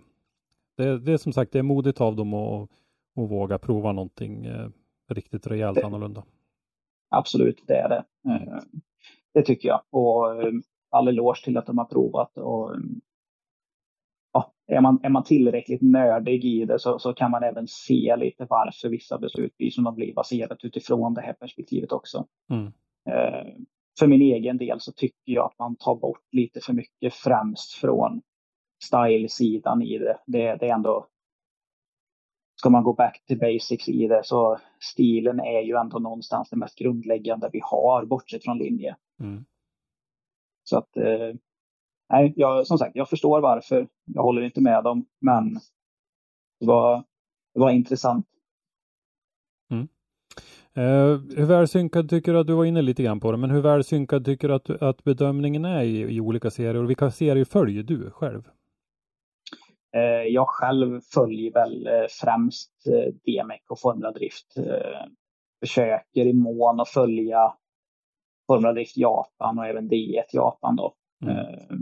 det, det är som sagt, det är modigt av dem att, att våga prova någonting eh, riktigt rejält Det- annorlunda. Absolut, det är det. Eh, Det tycker jag. Och eh, all eloge till att de har provat. Och, ja, är, man, är man tillräckligt nördig i det så, så kan man även se lite varför vissa beslut blir som de blir baserat utifrån det här perspektivet också. Mm. Eh, För min egen del så tycker jag att man tar bort lite för mycket främst från style-sidan i det. Det, det är ändå Ska man gå back to basics i det så stilen är ju ändå någonstans det mest grundläggande vi har bortsett från linje. Mm. Så att eh, nej, jag, som sagt, jag förstår varför. Jag håller inte med dem, men det var, det var intressant. Eh, hur väl synkad tycker du att du var inne lite grann på det, men hur väl synkad tycker du att, att bedömningen är i, i olika serier och vilka serier följer du själv? Eh, jag själv följer väl eh, främst eh, DMEC och Formula Drift. Eh, försöker i mån att följa Formula Drift Japan och även D1 Japan då. Mm. Eh,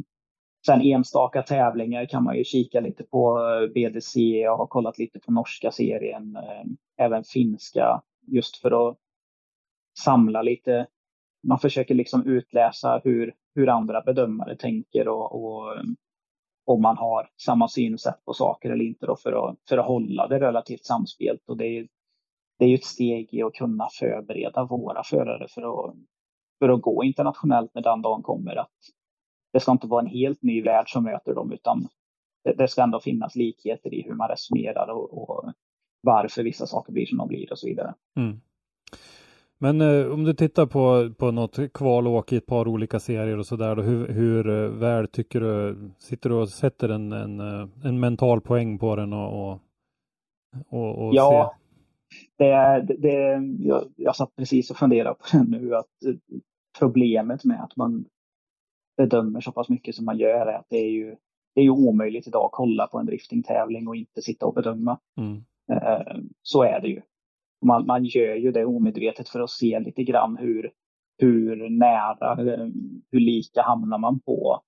sen enstaka tävlingar kan man ju kika lite på eh, BDC. Jag har kollat lite på norska serien, eh, även finska, just för att samla lite. Man försöker liksom utläsa hur hur andra bedömare tänker och, och om man har samma synsätt på saker eller inte då för, att, för att hålla det relativt samspelt. Och det är, det är ju ett steg i att kunna förbereda våra förare för att, för att gå internationellt när den dagen kommer. Att det ska inte vara en helt ny värld som möter dem utan det, ska ändå finnas likheter i hur man resonerar och, och varför vissa saker blir som de blir och så vidare. Mm. Men eh, om du tittar på, på något kvalåk i ett par olika serier och sådär, hur, hur eh, väl tycker du, sitter du och sätter en, en, eh, en mental poäng på den och, och, och, och Ja, det, det, det, jag, jag satt precis och funderade på det nu, att eh, problemet med att man bedömer så pass mycket som man gör är att det är ju, det är ju omöjligt idag att kolla på en driftingtävling och inte sitta och bedöma. Mm. Eh, så är det ju. Man, man gör ju det omedvetet för att se lite grann hur, hur nära, eh, hur lika hamnar man på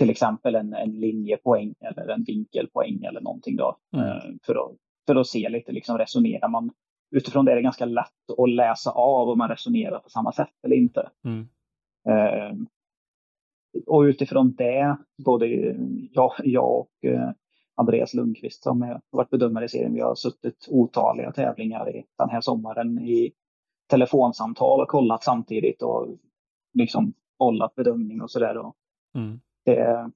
till exempel en, en linjepoäng eller en vinkelpoäng eller någonting då. Mm. Eh, för, att, för att se lite, liksom resonerar man utifrån det är det ganska lätt att läsa av om man resonerar på samma sätt eller inte. Mm. Eh, och utifrån det, både jag, jag och eh, Andreas Lundqvist som har varit bedömare i serien, vi har suttit otaliga tävlingar i, den här sommaren i telefonsamtal och kollat samtidigt och liksom bollat bedömning och sådär. Mm. Det,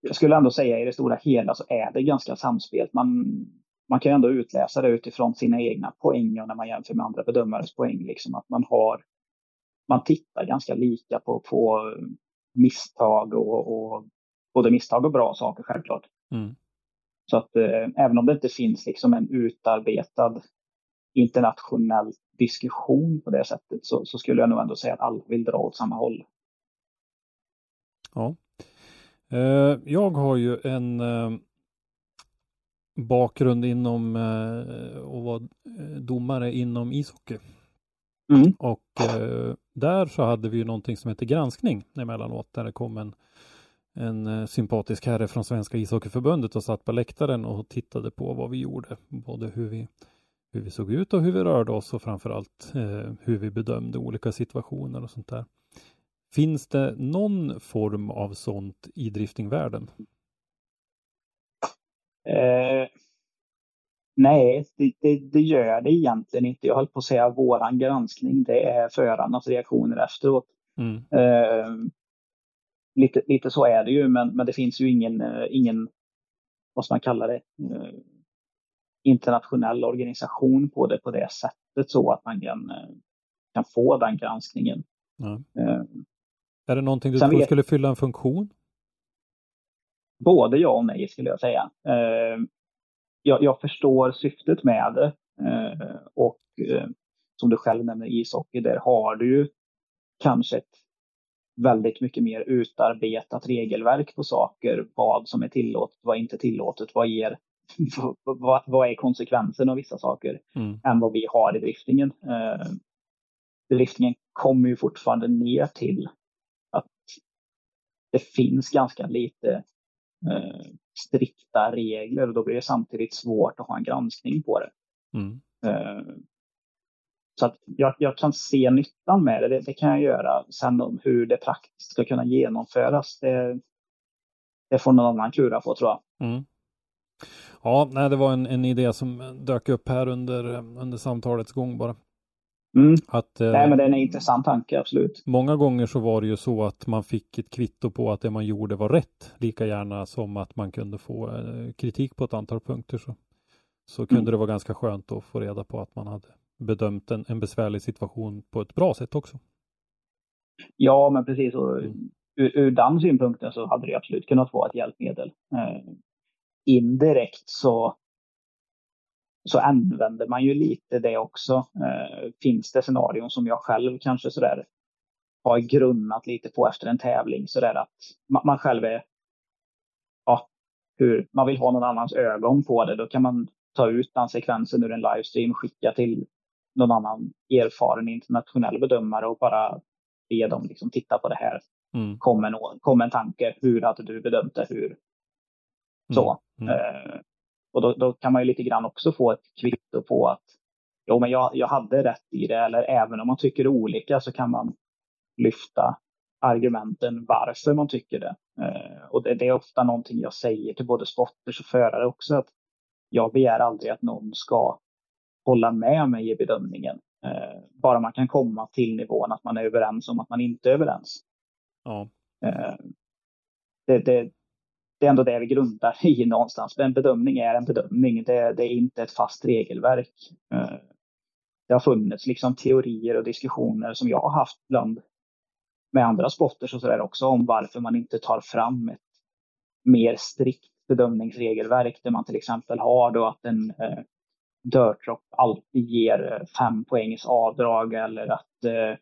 jag skulle ändå säga i det stora hela så är det ganska samspelt. Man, man kan ändå utläsa det utifrån sina egna poäng och när man jämför med andra bedömares poäng. Liksom att man har man tittar ganska lika på, på misstag och, och både misstag och bra saker självklart. Mm. Så att eh, även om det inte finns liksom en utarbetad internationell diskussion på det sättet så, så, skulle jag nog ändå säga att alla vill dra åt samma håll. Ja. Eh, jag har ju en eh, bakgrund inom eh, och var eh, domare inom ishockey. Mm. Och eh, där så hade vi ju någonting som heter granskning emellanåt där det kom en, en sympatisk herre från Svenska ishockeyförbundet och satt på läktaren och tittade på vad vi gjorde. Både hur vi, hur vi såg ut och hur vi rörde oss och framförallt eh, hur vi bedömde olika situationer och sånt där. Finns det någon form av sånt i driftingvärlden? Eh, nej, det, det, det, gör det egentligen inte. Jag höll på att säga våran granskning, det är förarnas reaktioner efteråt. Mm. Eh, lite, lite så är det ju, men, men det finns ju ingen, eh, ingen vad ska man kalla det, eh, internationell organisation på det på det sättet så att man kan, eh, kan få den granskningen. Eh, Är det någonting du tror vet- skulle fylla en funktion? Både ja och nej skulle jag säga. Eh, jag, jag förstår syftet med det eh, och eh, som du själv nämner ishockey, där har du ju kanske ett väldigt mycket mer utarbetat regelverk på saker. Vad som är tillåtet, vad inte tillåtet, vad ger vad, vad är konsekvensen av vissa saker Mm. än vad vi har i driftingen. Eh, driftingen kommer ju fortfarande ner till att det finns ganska lite eh, strikta regler och då blir det samtidigt svårt att ha en granskning på det. Mm. Eh, så att jag, jag kan se nyttan med det, det, det kan jag göra. Sen om hur det praktiskt ska kunna genomföras, det, det får någon annan klura på tror jag. Mm. Ja, nej, det var en, en idé som dök upp här under, under samtalets gång bara. Mm. Att, eh, Nej men det är en intressant tanke, absolut. Många gånger så var det ju så att man fick ett kvitto på att det man gjorde var rätt, lika gärna som att man kunde få eh, kritik på ett antal punkter. Så, så kunde Mm. det vara ganska skönt att få reda på att man hade bedömt en, en besvärlig situation på ett bra sätt också. Ja, men precis. Och Mm. ur, ur den synpunkten så hade det absolut kunnat vara ett hjälpmedel. Eh, indirekt så, så använder man ju lite det också. Eh, finns det scenarion som jag själv kanske sådär har grunnat lite på efter en tävling sådär att man, själv är, ja, hur man vill ha någon annans ögon på det. Då kan man ta ut den sekvensen ur en livestream, skicka till någon annan erfaren internationell bedömare och bara be dem liksom titta på det här. Mm. Kom en, kom en tanke. Hur hade du bedömt det? Hur? Så. Mm. Eh, och då, då kan man ju lite grann också få ett kvitto på att jo, men jag, jag hade rätt i det. Eller även om man tycker olika så kan man lyfta argumenten varför man tycker det. Eh, och det, det, är ofta någonting jag säger till både spotters och förare också. att Jag begär aldrig att någon ska hålla med mig i bedömningen. Eh, bara man kan komma till nivån att man är överens om att man inte är överens. Ja. Eh, det, det, det är ändå det vi grundar i någonstans. En bedömning är en bedömning. Det, det är inte ett fast regelverk. Eh, det har funnits liksom teorier och diskussioner som jag har haft bland med andra spotters och sådär också om varför man inte tar fram ett mer strikt bedömningsregelverk där man till exempel har då att en eh, dörrtropp alltid ger eh, fem poängs avdrag eller att eh,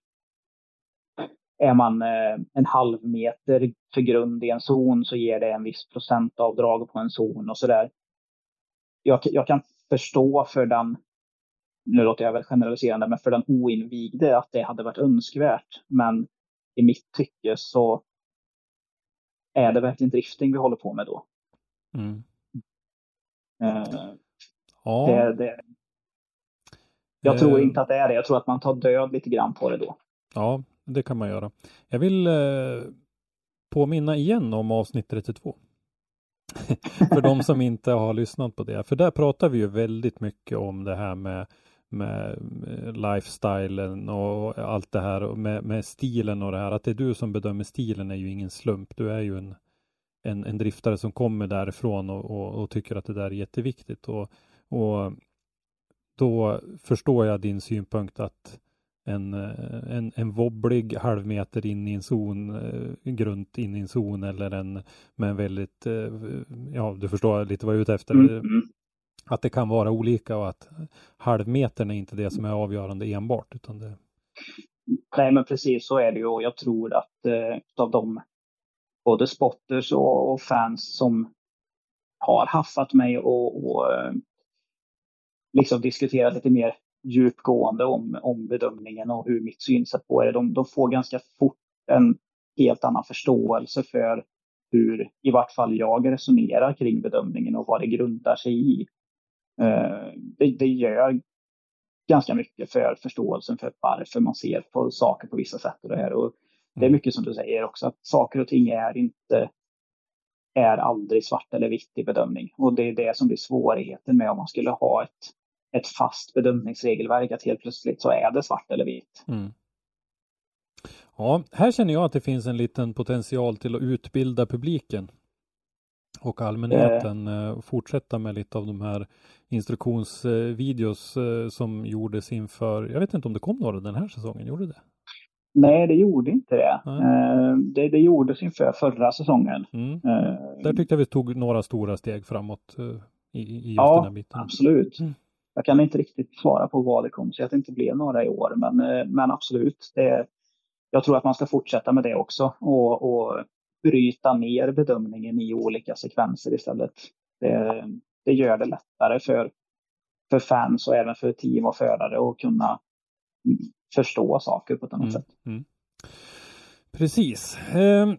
är man eh, en halv meter för grund i en zon så ger det en viss procentavdrag på en zon och sådär. Jag, jag kan förstå för den, nu låter jag väl generaliserande, men för den oinvigde att det hade varit önskvärt. Men i mitt tycke så är det verkligen drifting vi håller på med då. Mm. Uh, ja. det, det, jag tror inte att det är det. Jag tror att man tar död lite grann på det då. Ja, det kan man göra. Jag vill eh, påminna igen om avsnitt 32. för de som inte har lyssnat på det. För där pratar vi ju väldigt mycket om det här med, med eh, lifestylen och allt det här med, med stilen och det här. Att det är du som bedömer stilen är ju ingen slump. Du är ju en, en, en driftare som kommer därifrån och, och, och tycker att det där är jätteviktigt. Och, och då förstår jag din synpunkt att en, eh, en, en wobblig halvmeter in i en zon, eh, grunt in i en zon eller en med en väldigt, eh, ja du förstår lite vad jag är ute efter. Mm. Att det kan vara olika och att halvmetern är inte det som är avgörande enbart. Utan det... Nej men precis så är det ju och jag tror att eh, av de både spotters och, och, fans som har haffat mig och, och liksom diskuterat lite mer djupgående om, om bedömningen och hur mitt synsätt på det. De, de får ganska fort en helt annan förståelse för hur i vart fall jag resonerar kring bedömningen och vad det grundar sig i. Uh, det, det gör ganska mycket för förståelsen för varför man ser på saker på vissa sätt. Och det, här. Och det är mm. mycket som du säger också, att saker och ting är inte är aldrig svart eller vitt i bedömning. Och det är det som blir svårigheten med om man skulle ha ett ett fast bedömningsregelverk att helt plötsligt så är det svart eller vitt. Mm. Ja, här känner jag att det finns en liten potential till att utbilda publiken och allmänheten eh. fortsätta med lite av de här instruktionsvideos eh, som gjordes inför, jag vet inte om det kom några den här säsongen, gjorde det? Nej, det gjorde inte det. Eh, det, det gjordes inför förra säsongen. Mm. Eh, Där tyckte jag vi tog några stora steg framåt eh, i, i just ja, den här biten. absolut. Jag kan inte riktigt svara på vad det kommer sig att det inte blev några i år, men, eh, men absolut. Det, jag tror att man ska fortsätta med det också och, och bryta ner bedömningen i olika sekvenser istället. Det, det gör det lättare för, för fans och även för team och förare att kunna förstå saker på ett annat mm, sätt. Mm. Precis. Eh,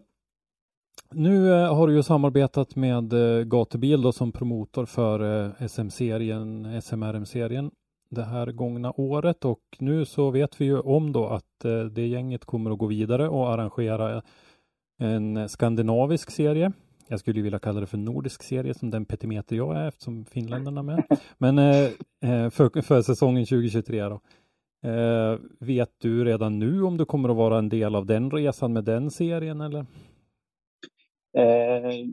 nu eh, har du ju samarbetat med eh, Gatubil då som promotor för eh, SM-serien, SMRM-serien det här gångna året och nu så vet vi ju om då att det gänget kommer att gå vidare och arrangera en skandinavisk serie. Jag skulle vilja kalla det för nordisk serie som den petimeter jag är eftersom finländarna är med. Men för, för säsongen 2023 då. Vet du redan nu om du kommer att vara en del av den resan med den serien eller? Eh,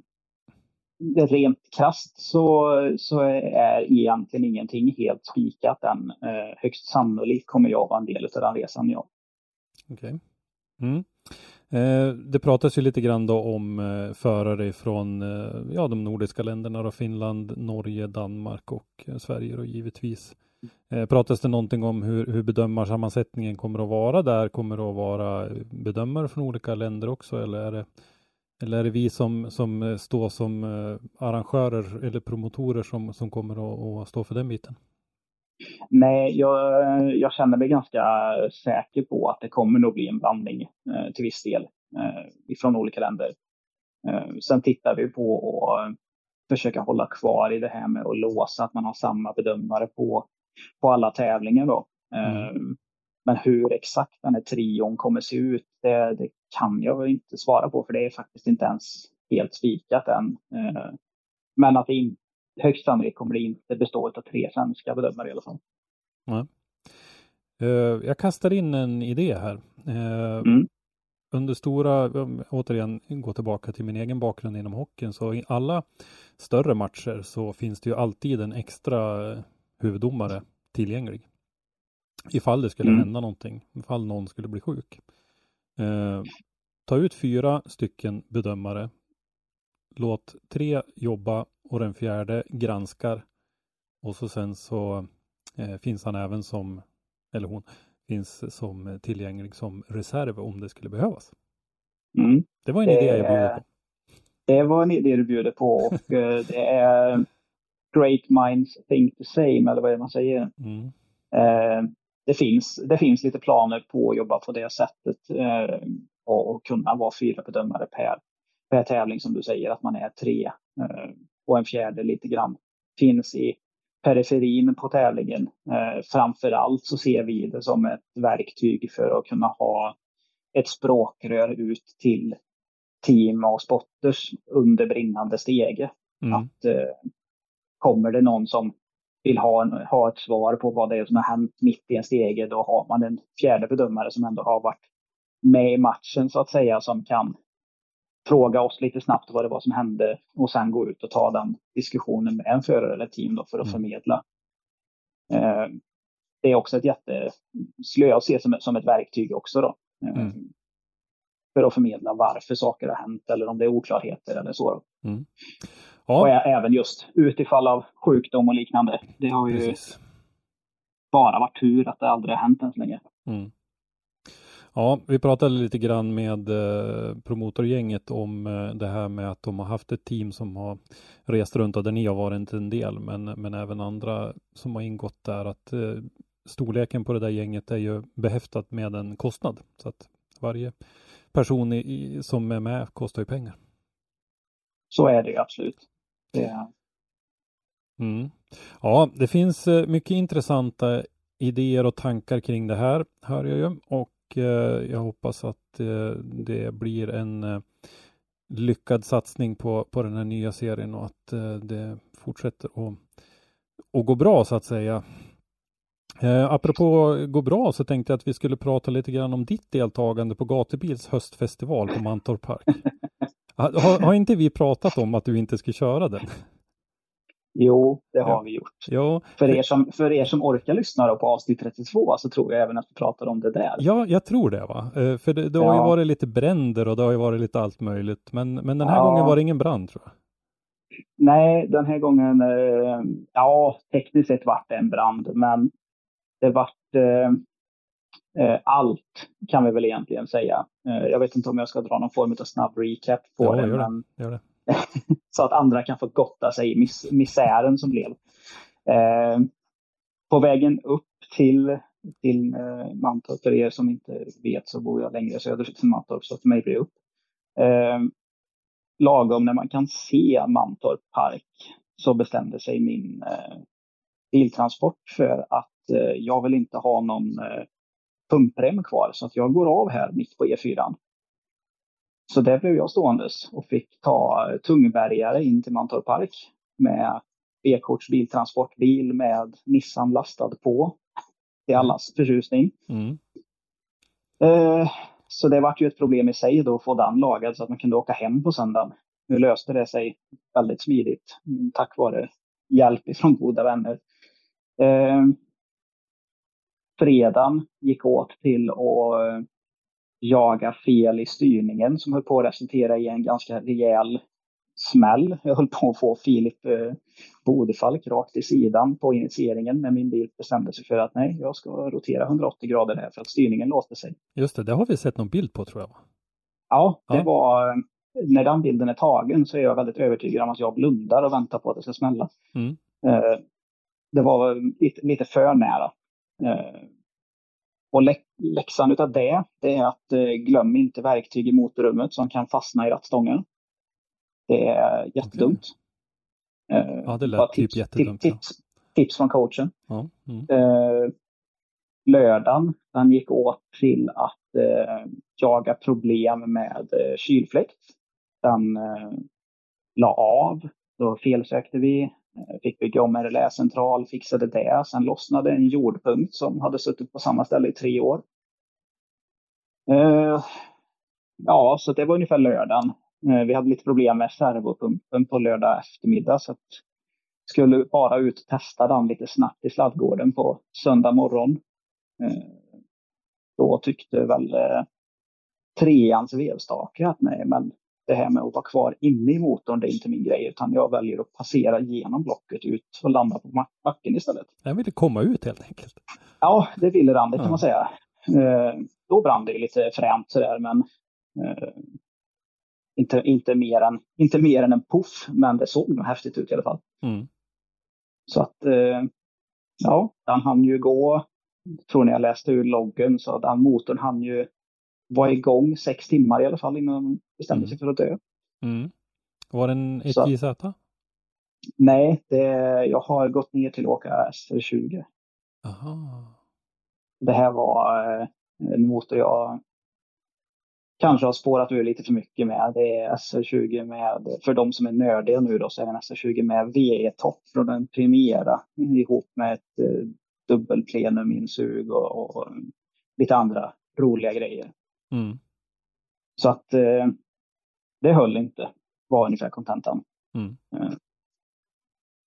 rent krast så, så är egentligen ingenting helt spikat än. Eh, högst sannolikt kommer jag vara en del av den resan, ja. Okej. Okay. Mm. Eh, det pratas ju lite grann då om eh, förare från eh, ja, de nordiska länderna, då, Finland, Norge, Danmark och eh, Sverige då, givetvis. Eh, pratas det någonting om hur, hur bedömarsammansättningen kommer att vara där? Kommer det att vara eh, bedömare från olika länder också eller är det eller är det vi som, som eh, står som eh, arrangörer eller promotorer som, som kommer att, att stå för den biten? Nej, jag, jag, känner mig ganska säker på att det kommer nog bli en blandning eh, till viss del eh, ifrån olika länder. Eh, sen tittar vi på att försöka hålla kvar i det här med att låsa att man har samma bedömare på, på alla tävlingar. Då. Mm. Men hur exakt den här trion kommer se ut, det, det kan jag inte svara på för det är faktiskt inte ens helt spikat än. Eh, men att det in, högst sannolikt kommer det inte bestå av tre svenska bedömare i alla fall. Ja. Eh, jag kastar in en idé här. Eh, Mm. Under stora, återigen gå tillbaka till min egen bakgrund inom hockeyn, så i alla större matcher så finns det ju alltid en extra huvuddomare tillgänglig. Ifall det skulle Mm. hända någonting, ifall någon skulle bli sjuk. Eh, ta ut fyra stycken bedömare. Låt tre jobba och den fjärde granskar. Och så sen så eh, finns han även som, eller hon, finns som tillgänglig som reserv om det skulle behövas. Mm. Det var en Det idé jag bjöd är- på. Det var en idé du bjuder på och eh, det är great minds think the same, eller vad är det man säger? Mm. Eh, det, finns, det finns lite planer på att jobba på det sättet eh, och, och kunna vara fyra bedömare per, per tävling som du säger, att man är tre eh, och en fjärde lite grann finns i periferin på tävlingen. Eh, framför allt så ser vi det som ett verktyg för att kunna ha ett språkrör ut till team och spotters under brinnande stege. Mm. Att eh, kommer det någon som vill ha, en, ha ett svar på vad det är som har hänt mitt i en stege, då har man en fjärde bedömare som ändå har varit med i matchen så att säga, som kan fråga oss lite snabbt vad det var som hände och sen gå ut och ta den diskussionen med en förare eller team då för att Mm. förmedla. Eh, det är också ett jätte, skulle jag se som, ett- som ett verktyg också då. Eh, Mm. För att förmedla varför saker har hänt eller om det är oklarheter eller så. Då. Och Ja, ä- även just utifall av sjukdom och liknande. Det har ju precis. bara varit tur att det aldrig har hänt än så länge. Mm. Ja, vi pratade lite grann med eh, promotorgänget om eh, det här med att de har haft ett team som har rest runt och där ni har varit en del, men, men även andra som har ingått där, att eh, storleken på det där gänget är ju behäftat med en kostnad. Så att varje person i, som är med kostar ju pengar. Så är det ju absolut. Det, Mm. Ja, det finns eh, mycket intressanta idéer och tankar kring det här, hör jag ju. Och eh, jag hoppas att eh, det blir en lyckad satsning på, på den här nya serien och att det fortsätter att, att gå bra så att säga. Eh, apropå gå bra så tänkte jag att vi skulle prata lite grann om ditt deltagande på Gatubils höstfestival på Mantorp Park. Har, har inte vi pratat om att du inte ska köra den? jo, det har Ja. vi gjort. Ja, För er, som, för er som orkar lyssna på avsnitt 32 så tror jag även att vi pratar om det där. Ja, jag tror det va. Eh, För det, det har ju Ja. varit lite bränder och det har ju varit lite allt möjligt. Men, men den här Ja. gången var det ingen brand tror jag. Nej, den här gången, eh, ja, tekniskt sett vart det en brand, men det vart eh, allt kan vi väl egentligen säga. Eh, jag vet inte om jag ska dra någon form av snabb recap på Ja, det, gör det. men Gör det. så att andra kan få gotta sig i mis misären som blev. Eh, på vägen upp till, till eh, Mantorp, för er som inte vet så bor jag längre söderut än Mantorp, så för mig blir det upp. Eh, lagom när man kan se Mantorp park så bestämde sig min eh, biltransport för att eh, jag vill inte ha någon eh, pumprem kvar så att jag går av här mitt på E4. Så där blev jag ståendes och fick ta tungbergare in till Mantorp park med B-korts biltransportbil med Nissan lastad på. Till allas förtjusning. Mm. Eh, så det vart ju ett problem i sig då att få den lagad så att man kunde åka hem på söndagen. Nu löste det sig väldigt smidigt mm, tack vare hjälp ifrån goda vänner. Eh, fredagen gick åt till att eh, jaga fel i styrningen som höll på att resultera i en ganska rejäl smäll. Jag höll på att få Filip eh, Bodefalk rakt i sidan på initieringen men min bil bestämde sig för att nej, jag ska rotera 180 grader här för att styrningen låste sig. Just det, det har vi sett någon bild på tror jag. Ja, det Ja. var när den bilden är tagen så är jag väldigt övertygad om att jag blundar och väntar på att det ska smälla. Mm. Eh, det var lite, lite för nära. Eh, och lä läxan utav det, det är att eh, glöm inte verktyg i motorrummet som kan fastna i rattstången. Det är jättedumt. Eh, Ja, det lät bara typ jättedumt, ja. Tips, tips från coachen. Ja. Mm. Lördagen, den gick åt till att eh, jaga problem med eh, kylfläkt. Den eh, la av, då felsökte vi, Eh, fick bygga om en reläcentral, fixade det. Sen lossnade en jordpunkt som hade suttit på samma ställe i tre år. Eh, ja, så det var ungefär lördagen. Eh, vi hade lite problem med servopumpen på lördag eftermiddag så att skulle bara ut och testa den lite snabbt i sladdgården på söndag morgon. Då tyckte väl eh, treans vevstake att nej, men det här med att vara kvar inne i motorn, det är inte min grej, utan jag väljer att passera genom blocket ut och landa på backen istället. Jag ville komma ut helt enkelt. Ja, det ville den, det kan Ja. man säga. Eh, då brann det lite fränt sådär, men eh, inte, inte, mer än, inte mer än en puff, men det såg nog häftigt ut i alla fall. Mm. Så att, eh, ja, den hann ju gå, tror ni jag läste ur loggen, så den motorn hann ju vara igång sex timmar i alla fall innan den bestämde sig för att dö. Mm. Var det en Så- 1JZ? Nej, det, jag har gått ner till att åka SR20. Aha. Det här var eh, en motor jag kanske har spårat ur lite för mycket med. Det är SR20 med, för de som är nördiga nu då, så är det en SR20 med VE-topp från en Primera ihop med ett eh, dubbelplenum-insug och, och lite andra roliga grejer. Mm. Så att eh, det höll inte, var ungefär kontentan. Mm. Eh,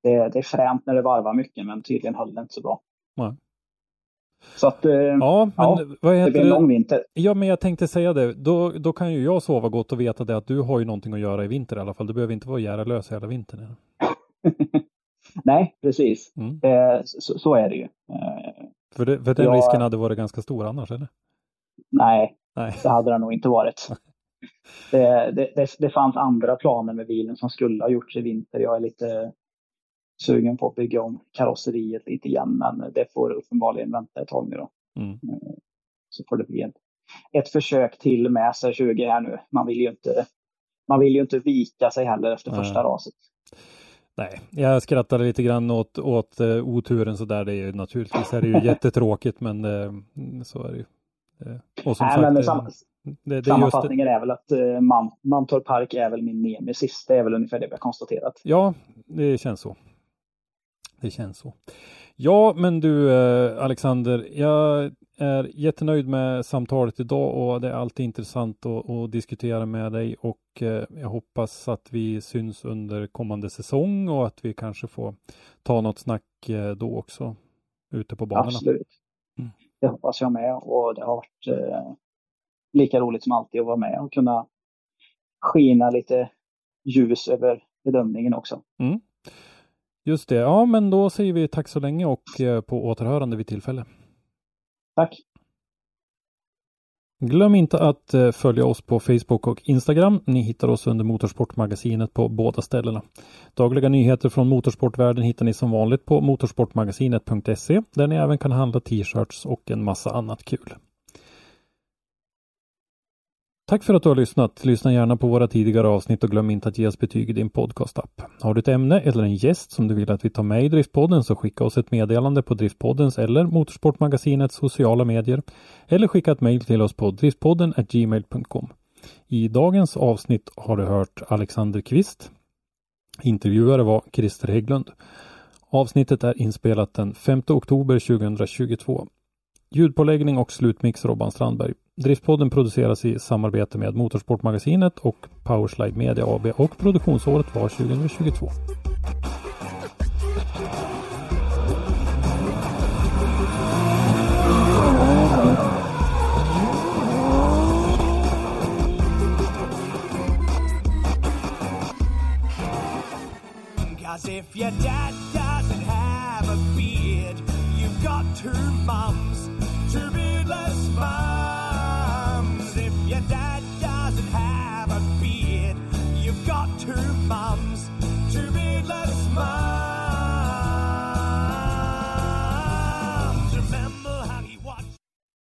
det, det är fränt när det varvar mycket, men tydligen höll det inte så bra. Nej. Så att eh, Ja, men Ja, vad det heter blir en lång vinter. Ja, men jag tänkte säga det. Då, då kan ju jag sova gott och veta det att du har ju någonting att göra i vinter i alla fall. Du behöver inte vara Järalös hela vintern. Nej, precis. Mm. Eh, så, så är det ju. Eh, För, det, för den Ja. risken hade varit ganska stor annars, eller? nej, Nej. det hade det nog inte varit. Det, det, det, det fanns andra planer med bilen som skulle ha gjorts i vinter. Jag är lite sugen på att bygga om karosseriet lite igen, men det får uppenbarligen vänta ett tag nu då. Mm. Så får det bli ett, ett försök till med SR20 här nu. Man vill ju inte, man vill ju inte vika sig heller efter Nej. första raset. Nej, jag skrattade lite grann åt, åt uh, oturen så där. Det är ju naturligtvis är det ju jättetråkigt, men eh, så är det ju. Eh, och som Nej, sagt, men det, sam, det, det sammanfattningen är väl att uh, Man, Mantorp Park är väl min nemesis. Det är väl ungefär det vi har konstaterat. Ja, det känns så. Det känns så. Ja, men du eh, Alexander, jag är jättenöjd med samtalet idag och det är alltid intressant att, att diskutera med dig och eh, jag hoppas att vi syns under kommande säsong och att vi kanske får ta något snack eh, då också ute på banorna. Absolut. Mm. Det hoppas jag med och det har varit eh, lika roligt som alltid att vara med och kunna skina lite ljus över bedömningen också. Just det, ja men då säger vi tack så länge och eh, på återhörande vid tillfälle. Tack! Glöm inte att eh, följa oss på Facebook och Instagram. Ni hittar oss under Motorsportmagasinet på båda ställena. Dagliga nyheter från motorsportvärlden hittar ni som vanligt på motorsportmagasinet.se där ni även kan handla t-shirts och en massa annat kul. Tack för att du har lyssnat. Lyssna gärna på våra tidigare avsnitt och glöm inte att ge oss betyg i din podcastapp. Har du ett ämne eller en gäst som du vill att vi tar med i Driftpodden så skicka oss ett meddelande på Driftpoddens eller Motorsportmagasinets sociala medier eller skicka ett mejl till oss på driftpodden gmail.com. I dagens avsnitt har du hört Alexander Kvist. Intervjuare var Christer Hägglund. Avsnittet är inspelat den 5 oktober 2022. Ljudpåläggning och slutmix Robban Strandberg. Driftpodden produceras i samarbete med Motorsportmagasinet och Powerslide Media AB och produktionsåret var 2022. If you dad